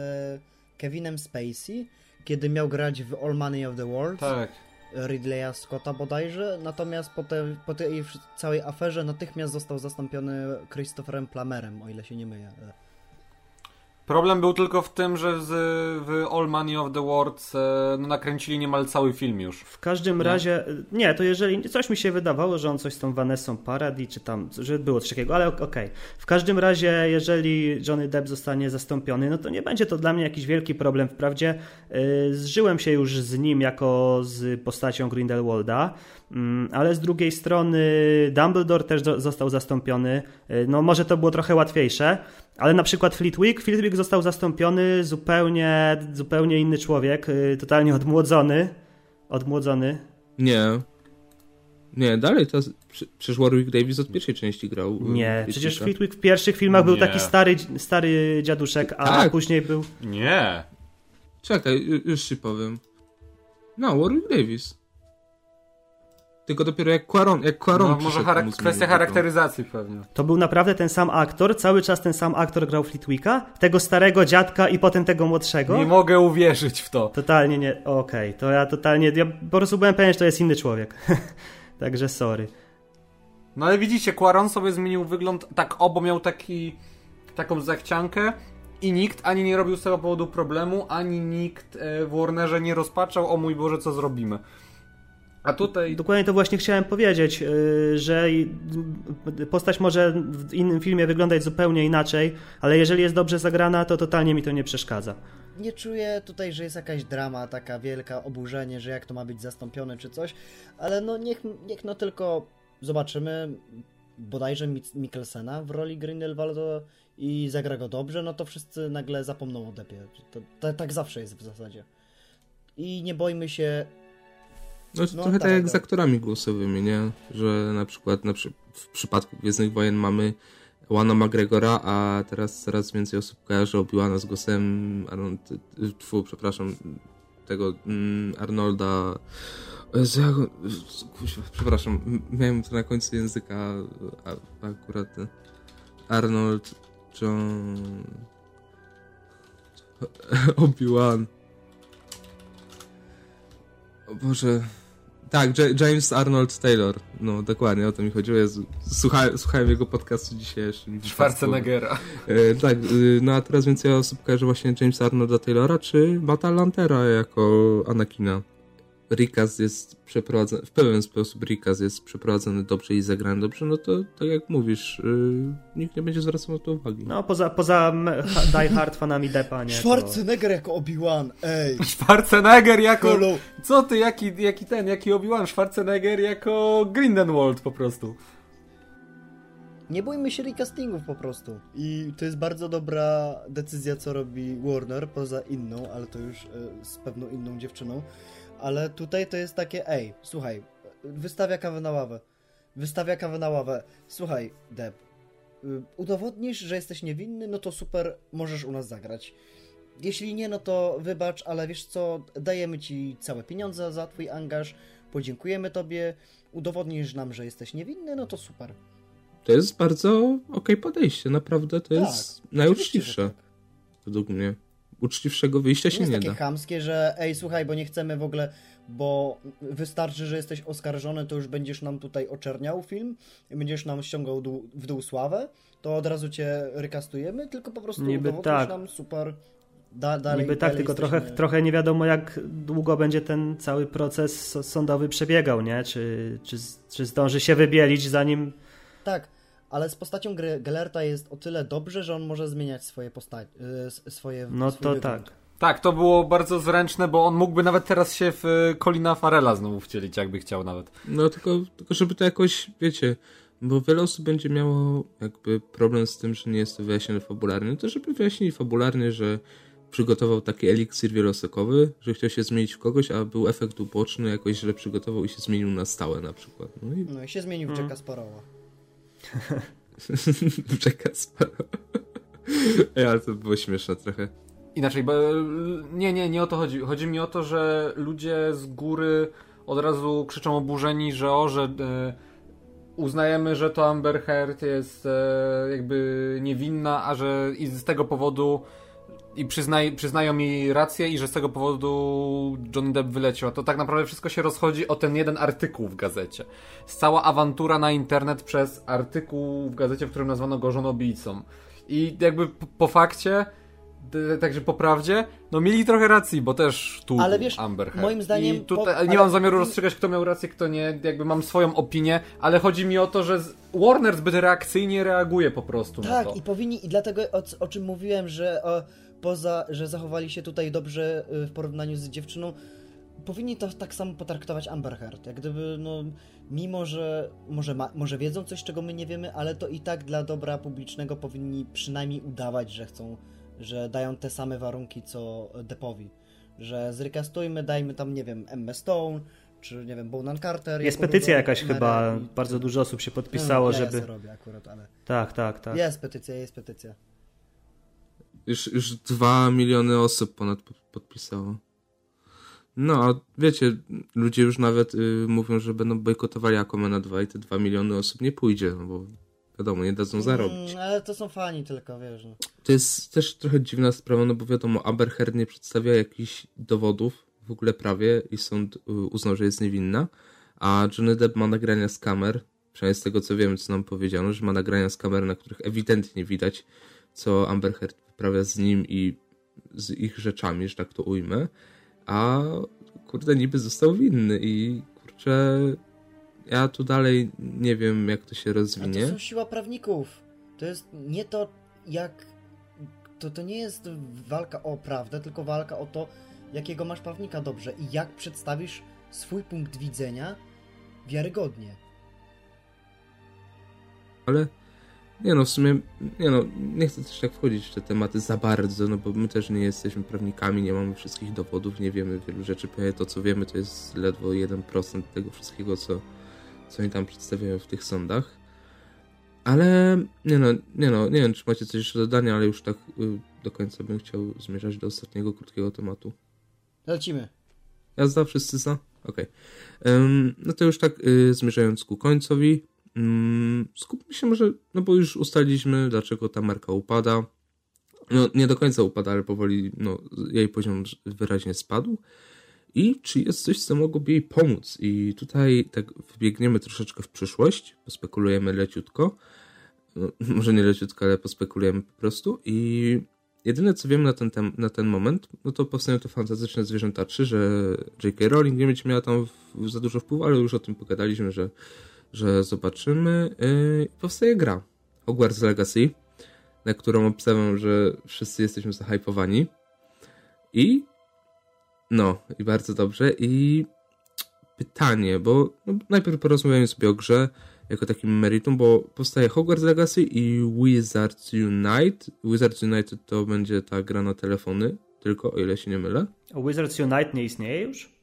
Kevinem Spacey, kiedy miał grać w All Money of the World. Tak. Ridleya Scotta bodajże, natomiast po, te, po tej całej aferze natychmiast został zastąpiony Christopherem Plummerem, o ile się nie myję. Problem był tylko w tym, że z, w All Money of the World e, no, nakręcili niemal cały film już. W każdym razie, nie, to jeżeli coś mi się wydawało, że on coś z tą Vanessą Paradis, czy tam, że było coś takiego, ale ok- okej. W każdym razie, jeżeli Johnny Depp zostanie zastąpiony, no to nie będzie to dla mnie jakiś wielki problem. Wprawdzie yy, zżyłem się już z nim jako z postacią Grindelwalda, ale z drugiej strony Dumbledore też został zastąpiony. Yy, no może to było trochę łatwiejsze, ale na przykład Flitwick, Flitwick został zastąpiony zupełnie, zupełnie inny człowiek, yy, totalnie odmłodzony. Odmłodzony. Nie. Nie, dalej to. prze- Przecież Warwick Davis od pierwszej części grał. y, Nie, Flitwicka. przecież Flitwick w pierwszych filmach był Nie. taki stary, stary dziaduszek, a Tak. później był... Nie. Czekaj, ju- już ci powiem. No, Warwick Davis. Tylko dopiero jak Quaron, jak Quaron No, może charak- kwestia charakteryzacji pewnie. To był naprawdę ten sam aktor, cały czas ten sam aktor grał Flitwicka? Tego starego dziadka i potem tego młodszego? Nie mogę uwierzyć w to. Totalnie nie, okej, to ja totalnie, ja po prostu byłem pewien, że to jest inny człowiek. Także sorry. No ale widzicie, Quaron sobie zmienił wygląd tak obo miał taki, taką zachciankę i nikt ani nie robił z tego powodu problemu, ani nikt e, w Warnerze nie rozpaczał, o mój Boże, co zrobimy. A tutaj... Dokładnie to właśnie chciałem powiedzieć, yy, że y, postać może w innym filmie wyglądać zupełnie inaczej, ale jeżeli jest dobrze zagrana, to totalnie mi to nie przeszkadza. Nie czuję tutaj, że jest jakaś drama, taka wielka oburzenie, że jak to ma być zastąpione czy coś, ale no niech, niech no tylko zobaczymy bodajże Mik- Mikkelsena w roli Grindelwalda i zagra go dobrze, no to wszyscy nagle zapomną o Depie. To, to, tak zawsze jest w zasadzie. I nie bojmy się No, to No trochę tak, tak, jak tak. z aktorami głosowymi, nie? Że na przykład na przy... w przypadku Gwiezdnych Wojen mamy Łana McGregora, a teraz coraz więcej osób kojarzy Obi-Wana z głosem Arnold... Tfu, przepraszam, tego mm, Arnolda... Kuźwa, Przepraszam, miałem to na końcu języka, a, akurat ten Arnold... John... Obi-Wan. O Boże... Tak, James Arnold Taylor. No, dokładnie, o to mi chodziło. Jezu, słuchałem, słuchałem jego podcastu dzisiaj jeszcze. Schwarzeneggera. E, tak, y, no a teraz więcej osób kojarzy właśnie Jamesa Arnolda Taylora, czy Mata Lantera jako Anakina. Rikaz jest przeprowadzony, w pewien sposób Rikaz jest przeprowadzony dobrze i zagrany dobrze, no to tak jak mówisz, yy, nikt nie będzie zwracał na to uwagi. No poza, poza Die Hard fanami Depa, nie? Schwarzenegger to... jako Obi-Wan, ej! Schwarzenegger jako... Kolo. Co ty, jaki, jaki ten, jaki Obi-Wan? Schwarzenegger jako Grindelwald po prostu. Nie bójmy się recastingów po prostu. I to jest bardzo dobra decyzja, co robi Warner, poza inną, ale to już y, z pewną inną dziewczyną ale tutaj to jest takie, ej, słuchaj, wystawia kawę na ławę. Wystawia kawę na ławę. Słuchaj, Deb, y, udowodnisz, że jesteś niewinny, no to super, możesz u nas zagrać. Jeśli nie, no to wybacz, ale wiesz co, dajemy ci całe pieniądze za twój angaż, podziękujemy tobie, udowodnisz nam, że jesteś niewinny, no to super. To jest bardzo okej okay podejście, naprawdę to tak, jest najuczciwsze. Tak. Według mnie uczciwszego wyjścia się nie, nie da. takie chamskie, że ej, słuchaj, bo nie chcemy w ogóle, bo wystarczy, że jesteś oskarżony, to już będziesz nam tutaj oczerniał film, będziesz nam ściągał dół, w dół sławę, to od razu cię rykastujemy, tylko po prostu Niby tak. nam super Da, dalej, Niby tak, tylko jesteśmy... trochę, trochę nie wiadomo, jak długo będzie ten cały proces sądowy przebiegał, nie? Czy, czy, czy zdąży się wybielić, zanim. Tak, ale z postacią gry Gelerta jest o tyle dobrze, że on może zmieniać swoje postacie, swoje No to wygląd. tak. Tak, to było bardzo zręczne, bo on mógłby nawet teraz się w y, Colina Farela znowu wcielić, jakby chciał nawet. No tylko, tylko żeby to jakoś, wiecie, bo wiele osób będzie miało jakby problem z tym, że nie jest to wyjaśnione fabularnie, to żeby wyjaśnili fabularnie, że przygotował taki eliksir wielosokowy, że chciał się zmienić w kogoś, a był efekt uboczny, jakoś źle przygotował i się zmienił na stałe na przykład. No i, no i się zmienił w hmm. Jacka Sparrowa. Sporo. Ej, ale to było śmieszne trochę. Inaczej, bo nie, nie, nie o to chodzi. Chodzi mi o to, że ludzie z góry od razu krzyczą oburzeni, że o, że e, uznajemy, że to Amber Heard jest e, jakby niewinna, a że i z tego powodu i przyznaj, przyznają mi rację i że z tego powodu Johnny Depp wyleciał. A to tak naprawdę wszystko się rozchodzi o ten jeden artykuł w gazecie. Cała awantura na internet przez artykuł w gazecie, w którym nazwano go żonobijcą. I jakby po, po fakcie także po prawdzie, no mieli trochę racji, bo też tu ale wiesz, Amber Heard. moim zdaniem... I tutaj, po, nie mam zamiaru rozstrzygać, kto miał rację, kto nie, jakby mam swoją opinię, ale chodzi mi o to, że Warner zbyt reakcyjnie reaguje po prostu tak, na to. Tak, i powinni, i dlatego o, o czym mówiłem, że... O poza, że zachowali się tutaj dobrze y, w porównaniu z dziewczyną, powinni to tak samo potraktować Amber Heard. Jak gdyby, no, mimo że może, ma, może wiedzą coś, czego my nie wiemy, ale to i tak dla dobra publicznego powinni przynajmniej udawać, że chcą, że dają te same warunki co Depowi. Że zrekastujmy, dajmy tam, nie wiem, Emma Stone, czy nie wiem, Bonan Carter. Jest petycja jakaś chyba, i... bardzo dużo osób się podpisało, no, ja żeby... Ja robię akurat, ale... Tak, tak, tak. Jest petycja, jest petycja. Już, już dwa miliony osób ponad podpisało. No, a wiecie, ludzie już nawet y, mówią, że będą bojkotowali Aquamana 2 i te dwa miliony osób nie pójdzie, no bo wiadomo, nie dadzą zarobić. Mm, ale to są fani tylko, wiesz. No. To jest też trochę dziwna sprawa, no bo wiadomo, Amber Heard nie przedstawia jakichś dowodów w ogóle prawie i sąd y, uznał, że jest niewinna, a Johnny Depp ma nagrania z kamer, przynajmniej z tego co wiemy, co nam powiedziano, że ma nagrania z kamer, na których ewidentnie widać, co Amber Heard wyprawia z nim i z ich rzeczami, że tak to ujmę, a kurde niby został winny i kurczę ja tu dalej nie wiem jak to się rozwinie. A to są siła prawników. To jest nie to jak to, to nie jest walka o prawdę, tylko walka o to, jakiego masz prawnika dobrze i jak przedstawisz swój punkt widzenia wiarygodnie. Ale nie no, w sumie, nie no, nie chcę też tak wchodzić w te tematy za bardzo, no bo my też nie jesteśmy prawnikami, nie mamy wszystkich dowodów, nie wiemy wielu rzeczy, to co wiemy to jest ledwo 1% tego wszystkiego, co, co oni tam przedstawiają w tych sądach. Ale, nie no, nie no, nie wiem, czy macie coś jeszcze do dodania, ale już tak y, do końca bym chciał zmierzać do ostatniego, krótkiego tematu. Lecimy. Jazda, wszyscy za? Okej. Okay. Um, no to już tak y, zmierzając ku końcowi, skupmy się może, no bo już ustaliliśmy, dlaczego ta marka upada. No, nie do końca upada, ale powoli no, jej poziom wyraźnie spadł. I czy jest coś, co mogłoby jej pomóc? I tutaj tak wybiegniemy troszeczkę w przyszłość, pospekulujemy leciutko. No, może nie leciutko, ale pospekulujemy po prostu. I jedyne, co wiem na ten, tem- na ten moment, no to powstają te fantastyczne zwierzęta 3, że J.K. Rowling nie będzie miała tam w, za dużo wpływu, ale już o tym pogadaliśmy, że, że zobaczymy. Yy, powstaje gra Hogwarts Legacy, na którą obstawiam, że wszyscy jesteśmy zahypowani. I no, i bardzo dobrze. I pytanie, bo no, najpierw porozmawiamy sobie o grze jako takim meritum, bo powstaje Hogwarts Legacy i Wizards Unite. Wizards Unite to będzie ta gra na telefony, tylko o ile się nie mylę. A Wizards Unite nie istnieje już?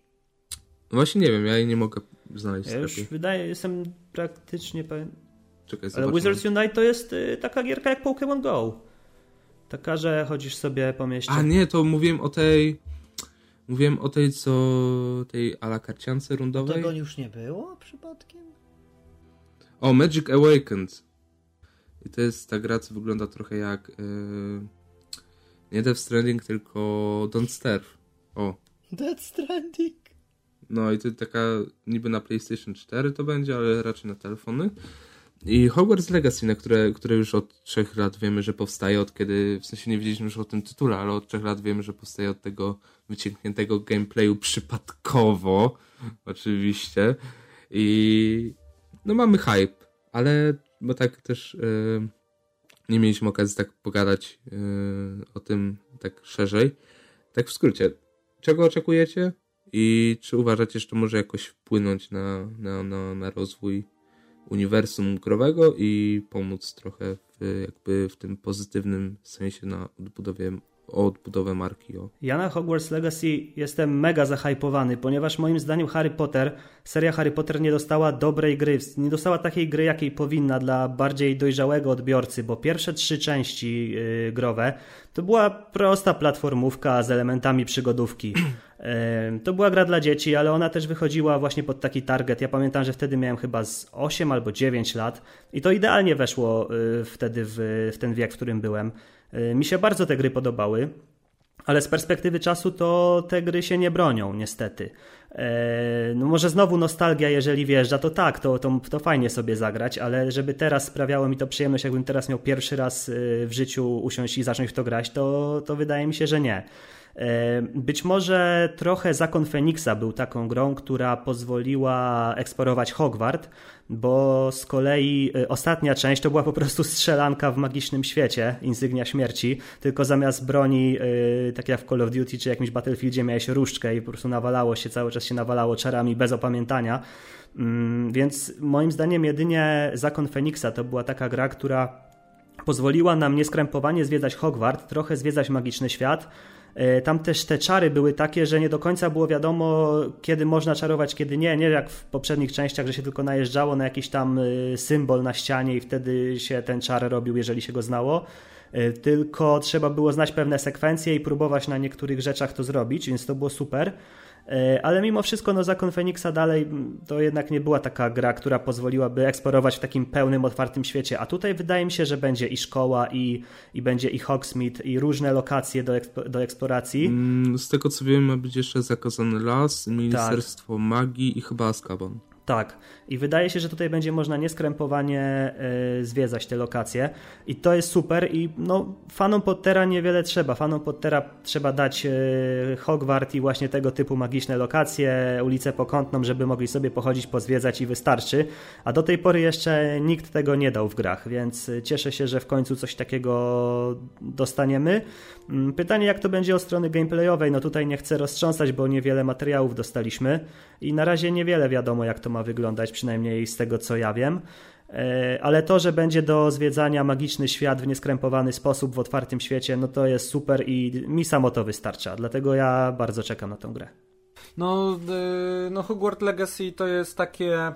Właśnie nie wiem, ja jej nie mogę znaleźć. Ja już wydaje, jestem praktycznie pewien. Czekaj, Ale Wizards Unite to jest y, taka gierka jak Pokémon Go. Taka, że chodzisz sobie po mieście. A nie, to mówiłem o tej Mówiłem o tej, co tej ala karciance rundowej. Tego już nie było przypadkiem? O, Magic Awakened. I to jest ta gra, co wygląda trochę jak yy, nie Death Stranding, tylko Don't Starve. O. Death Stranding. No i to taka niby na PlayStation 4 to będzie, ale raczej na telefony. I Hogwarts Legacy, na które, które już od trzech lat wiemy, że powstaje, od kiedy, w sensie nie wiedzieliśmy już o tym tytule, ale od trzech lat wiemy, że powstaje od tego wyciągniętego gameplayu przypadkowo, oczywiście. I no mamy hype, ale bo tak też yy, nie mieliśmy okazji tak pogadać yy, o tym tak szerzej. Tak w skrócie, czego oczekujecie i czy uważacie, że to może jakoś wpłynąć na, na, na, na rozwój uniwersum growego i pomóc trochę w, jakby w tym pozytywnym sensie na odbudowie o odbudowę marki. O. Ja na Hogwarts Legacy jestem mega zahypowany, ponieważ moim zdaniem Harry Potter, seria Harry Potter nie dostała dobrej gry, nie dostała takiej gry, jakiej powinna dla bardziej dojrzałego odbiorcy, bo pierwsze trzy części yy, growe to była prosta platformówka z elementami przygodówki. To była gra dla dzieci, ale ona też wychodziła właśnie pod taki target. Ja pamiętam, że wtedy miałem chyba z 8 albo 9 lat i to idealnie weszło y, wtedy w, w ten wiek, w którym byłem. Y, mi się bardzo te gry podobały. Ale z perspektywy czasu to te gry się nie bronią, niestety. No może znowu nostalgia, jeżeli wjeżdża, to tak, to, to, to fajnie sobie zagrać, ale żeby teraz sprawiało mi to przyjemność, jakbym teraz miał pierwszy raz y, w życiu usiąść i zacząć w to grać, to, to wydaje mi się, że nie. Być może trochę Zakon Feniksa był taką grą, która pozwoliła eksplorować Hogwart, bo z kolei e, ostatnia część to była po prostu strzelanka w magicznym świecie, insygnia śmierci, tylko zamiast broni, e, tak jak w Call of Duty czy jakimś Battlefieldzie miałeś różdżkę i po prostu nawalało się, cały czas się nawalało czarami bez opamiętania. Mm, więc moim zdaniem jedynie Zakon Feniksa to była taka gra, która pozwoliła nam nieskrępowanie zwiedzać Hogwart, trochę zwiedzać magiczny świat, tam też te czary były takie, że nie do końca było wiadomo, kiedy można czarować, kiedy nie. Nie jak w poprzednich częściach, że się tylko najeżdżało na jakiś tam e, symbol na ścianie i wtedy się ten czar robił, jeżeli się go znało. E, tylko trzeba było znać pewne sekwencje i próbować na niektórych rzeczach to zrobić, więc to było super. E, ale mimo wszystko no, Zakon Feniksa dalej to jednak nie była taka gra, która pozwoliłaby eksplorować w takim pełnym, otwartym świecie. A tutaj wydaje mi się, że będzie i szkoła, i, i będzie i Hogsmeade, i różne lokacje do, do eksploracji. Mm, z tego co wiem, ma być jeszcze Zakazany Las, Ministerstwo tak. Magii i chyba Azkaban. Tak. I wydaje się, że tutaj będzie można nieskrępowanie y, zwiedzać te lokacje. I to jest super. I no, fanom Pottera niewiele trzeba. Fanom Pottera trzeba dać y, Hogwart i właśnie tego typu magiczne lokacje, ulicę Pokątną, żeby mogli sobie pochodzić, pozwiedzać i wystarczy. A do tej pory jeszcze nikt tego nie dał w grach, więc cieszę się, że w końcu coś takiego dostaniemy. Mm, pytanie, jak to będzie o strony gameplayowej? No tutaj nie chcę roztrząsać, bo niewiele materiałów dostaliśmy i na razie niewiele wiadomo, jak to ma wyglądać, przynajmniej z tego co ja wiem. E, ale to, że będzie do zwiedzania magiczny świat w nieskrępowany sposób w otwartym świecie, no to jest super i mi samo to wystarcza. Dlatego ja bardzo czekam na tę grę. No, y, no Hogwarts Legacy to jest takie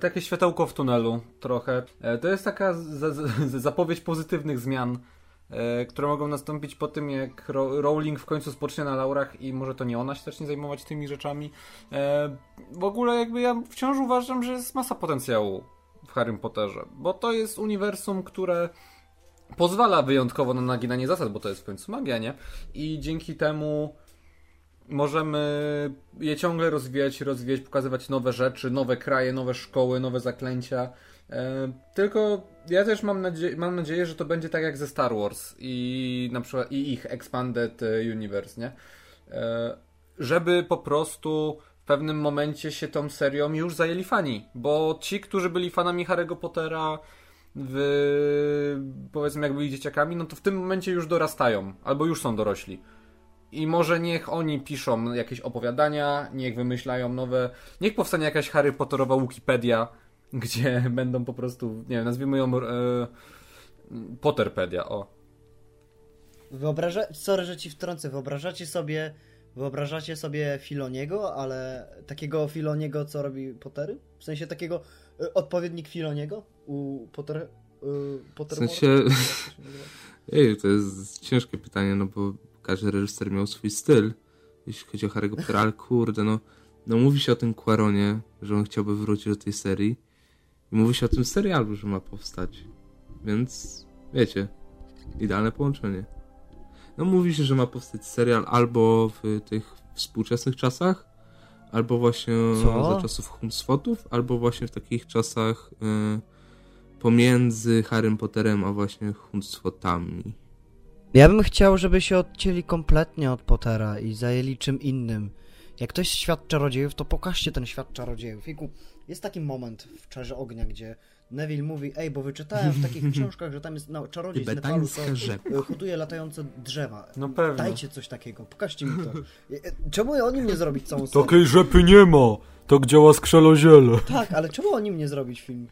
takie światełko w tunelu trochę. E, to jest taka zapowiedź pozytywnych zmian które mogą nastąpić po tym, jak Rowling w końcu spocznie na laurach i może to nie ona się zacznie zajmować tymi rzeczami. E, w ogóle jakby ja wciąż uważam, że jest masa potencjału w Harrym Potterze, bo to jest uniwersum, które pozwala wyjątkowo na naginanie zasad, bo to jest w końcu magia, nie? I dzięki temu możemy je ciągle rozwijać, rozwijać, pokazywać nowe rzeczy, nowe kraje, nowe szkoły, nowe zaklęcia. E, tylko ja też mam, nadzie mam nadzieję, że to będzie tak jak ze Star Wars i na przykład i ich Expanded Universe, nie? E, żeby po prostu w pewnym momencie się tą serią już zajęli fani, bo ci, którzy byli fanami Harry'ego Pottera w, powiedzmy jak byli dzieciakami, no to w tym momencie już dorastają, albo już są dorośli. I może niech oni piszą jakieś opowiadania, niech wymyślają nowe, niech powstanie jakaś Harry Potterowa Wikipedia, gdzie będą po prostu, nie wiem, nazwijmy ją e, Potterpedia, o. Wyobraża... Sorry, że ci wtrącę. Wyobrażacie sobie Wyobrażacie sobie Filoniego, ale takiego Filoniego, co robi Pottery? W sensie takiego y, odpowiednik Filoniego u Potter, y, W sensie... Ej, to jest ciężkie pytanie, no bo każdy reżyser miał swój styl, jeśli chodzi o Harry'ego Pottera, ale kurde, no, no mówi się o tym Quaronie, że on chciałby wrócić do tej serii mówi się o tym serialu, że ma powstać. Więc, wiecie, idealne połączenie. No mówi się, że ma powstać serial albo w tych współczesnych czasach, albo właśnie Co? za czasów Hunsfotów, albo właśnie w takich czasach y, pomiędzy Harrym Potterem a właśnie Hunsfotami. Ja bym chciał, żeby się odcięli kompletnie od Pottera i zajęli czym innym. Jak to jest świat czarodziejów, to pokażcie ten świat czarodziejów. Jest taki moment w Czarze Ognia, gdzie Neville mówi, ej, bo wyczytałem w takich książkach, że tam jest no, czarodziej z Nepalu, co hoduje latające drzewa. No pewnie. Dajcie coś takiego, pokażcie mi to. E, czemu oni nie zrobić całą serię? Takiej rzepy nie ma, tak działa skrzeloziele. Tak, ale czemu oni nie zrobić film?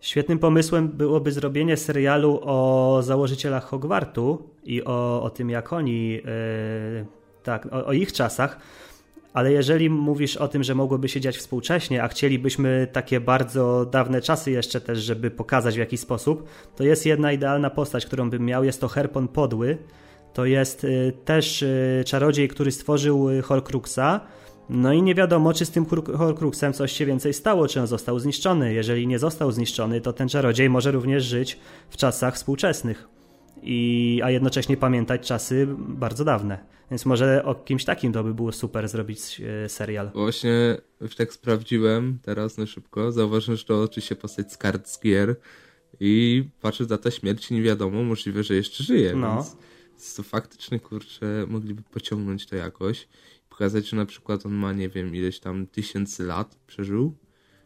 Świetnym pomysłem byłoby zrobienie serialu o założycielach Hogwartu i o, o tym, jak oni, yy, tak, o, o ich czasach, ale jeżeli mówisz o tym, że mogłoby się dziać współcześnie, a chcielibyśmy takie bardzo dawne czasy jeszcze też, żeby pokazać w jaki sposób, to jest jedna idealna postać, którą bym miał. Jest to Herpon Podły. To jest y, też y, czarodziej, który stworzył y, Horcruxa. No i nie wiadomo, czy z tym Horcruxem coś się więcej stało, czy on został zniszczony. Jeżeli nie został zniszczony, to ten czarodziej może również żyć w czasach współczesnych i, a jednocześnie pamiętać czasy bardzo dawne. Więc może o kimś takim to by było super zrobić e, serial. Właśnie już tak sprawdziłem teraz na szybko. Zauważyłem, że to oczywiście postać z kart z gier i patrzę, data śmierci nie wiadomo, możliwe, że jeszcze żyje, no. więc to faktycznie, kurczę, mogliby pociągnąć to jakoś. Pokazać, że na przykład on ma, nie wiem, ileś tam tysięcy lat przeżył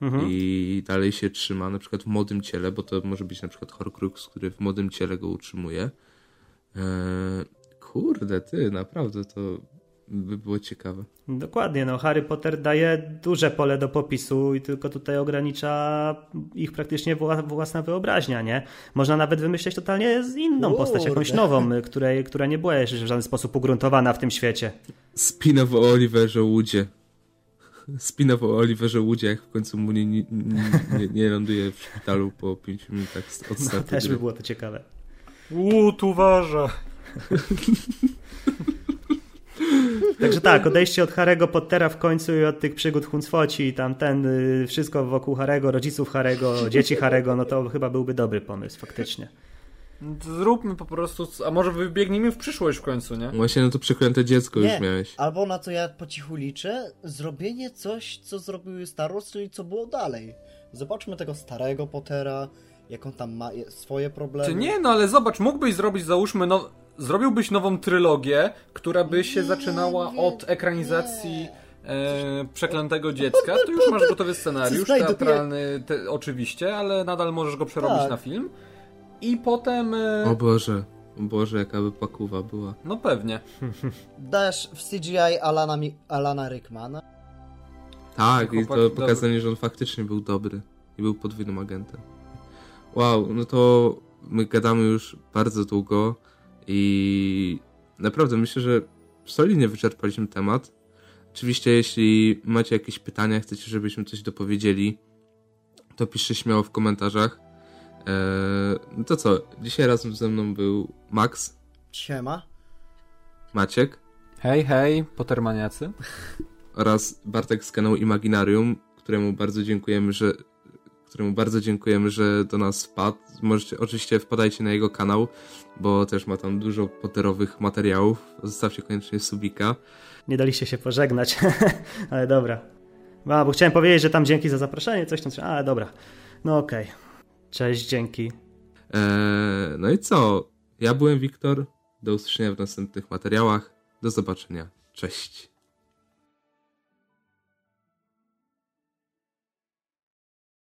mhm. i dalej się trzyma, na przykład w młodym ciele, bo to może być na przykład Horcrux, który w młodym ciele go utrzymuje. Eee, kurde, ty, naprawdę to by było ciekawe. Dokładnie, no Harry Potter daje duże pole do popisu i tylko tutaj ogranicza ich praktycznie własna wyobraźnia, nie? Można nawet wymyśleć totalnie inną Kurde. postać, jakąś nową, której, która nie była jeszcze w żaden sposób ugruntowana w tym świecie. Spin-off o Oliverze Woodzie spin-off o Oliverze Woodzie, jak w końcu mu nie, nie, nie, nie ląduje w szpitalu po 5 minutach od no, startu. No, też by było to ciekawe. Łód uważa. Także tak, odejście od Harego Pottera w końcu i od tych przygód Huncwoci i tam ten, y, wszystko wokół Harego, rodziców Harego, dzieci Harego, no to chyba byłby dobry pomysł faktycznie. Zróbmy po prostu, a może wybiegnijmy w przyszłość w końcu, nie? Właśnie, no to przeklęte dziecko nie. już miałeś. Albo na co ja po cichu liczę, zrobienie coś, co zrobiły Star Wars, czyli co było dalej. Zobaczmy tego starego Pottera, jak on tam ma swoje problemy. Czy nie, no ale zobacz, mógłbyś zrobić, załóżmy, no, zrobiłbyś nową trylogię, która by się nie, zaczynała nie, od ekranizacji e, Przeklętego Dziecka, to już masz gotowy scenariusz, teatralny te, oczywiście, ale nadal możesz go przerobić tak. na film. I potem... E... O Boże, o Boże, jaka by pakuwa była. No pewnie. Dasz w CGI Alana, Alana Rickmana? Tak, i to pokazanie, że on faktycznie był dobry i był podwójnym agentem. Wow, no to my gadamy już bardzo długo i naprawdę myślę, że solidnie wyczerpaliśmy temat. Oczywiście, jeśli macie jakieś pytania, chcecie, żebyśmy coś dopowiedzieli, to piszcie śmiało w komentarzach. Eee, no to co, dzisiaj razem ze mną był Max. Siema. Maciek. Hej, hej, potermaniacy. Oraz Bartek z kanału Imaginarium, któremu bardzo dziękujemy, że któremu bardzo dziękujemy, że do nas wpadł. Możecie, oczywiście wpadajcie na jego kanał, bo też ma tam dużo poterowych materiałów. Zostawcie koniecznie subika. Nie daliście się pożegnać, ale dobra. A, bo chciałem powiedzieć, że tam dzięki za zaproszenie, coś tam, ale dobra. No okej. Okay. Cześć, dzięki. Eee, no i co? Ja byłem Wiktor. Do usłyszenia w następnych materiałach. Do zobaczenia. Cześć.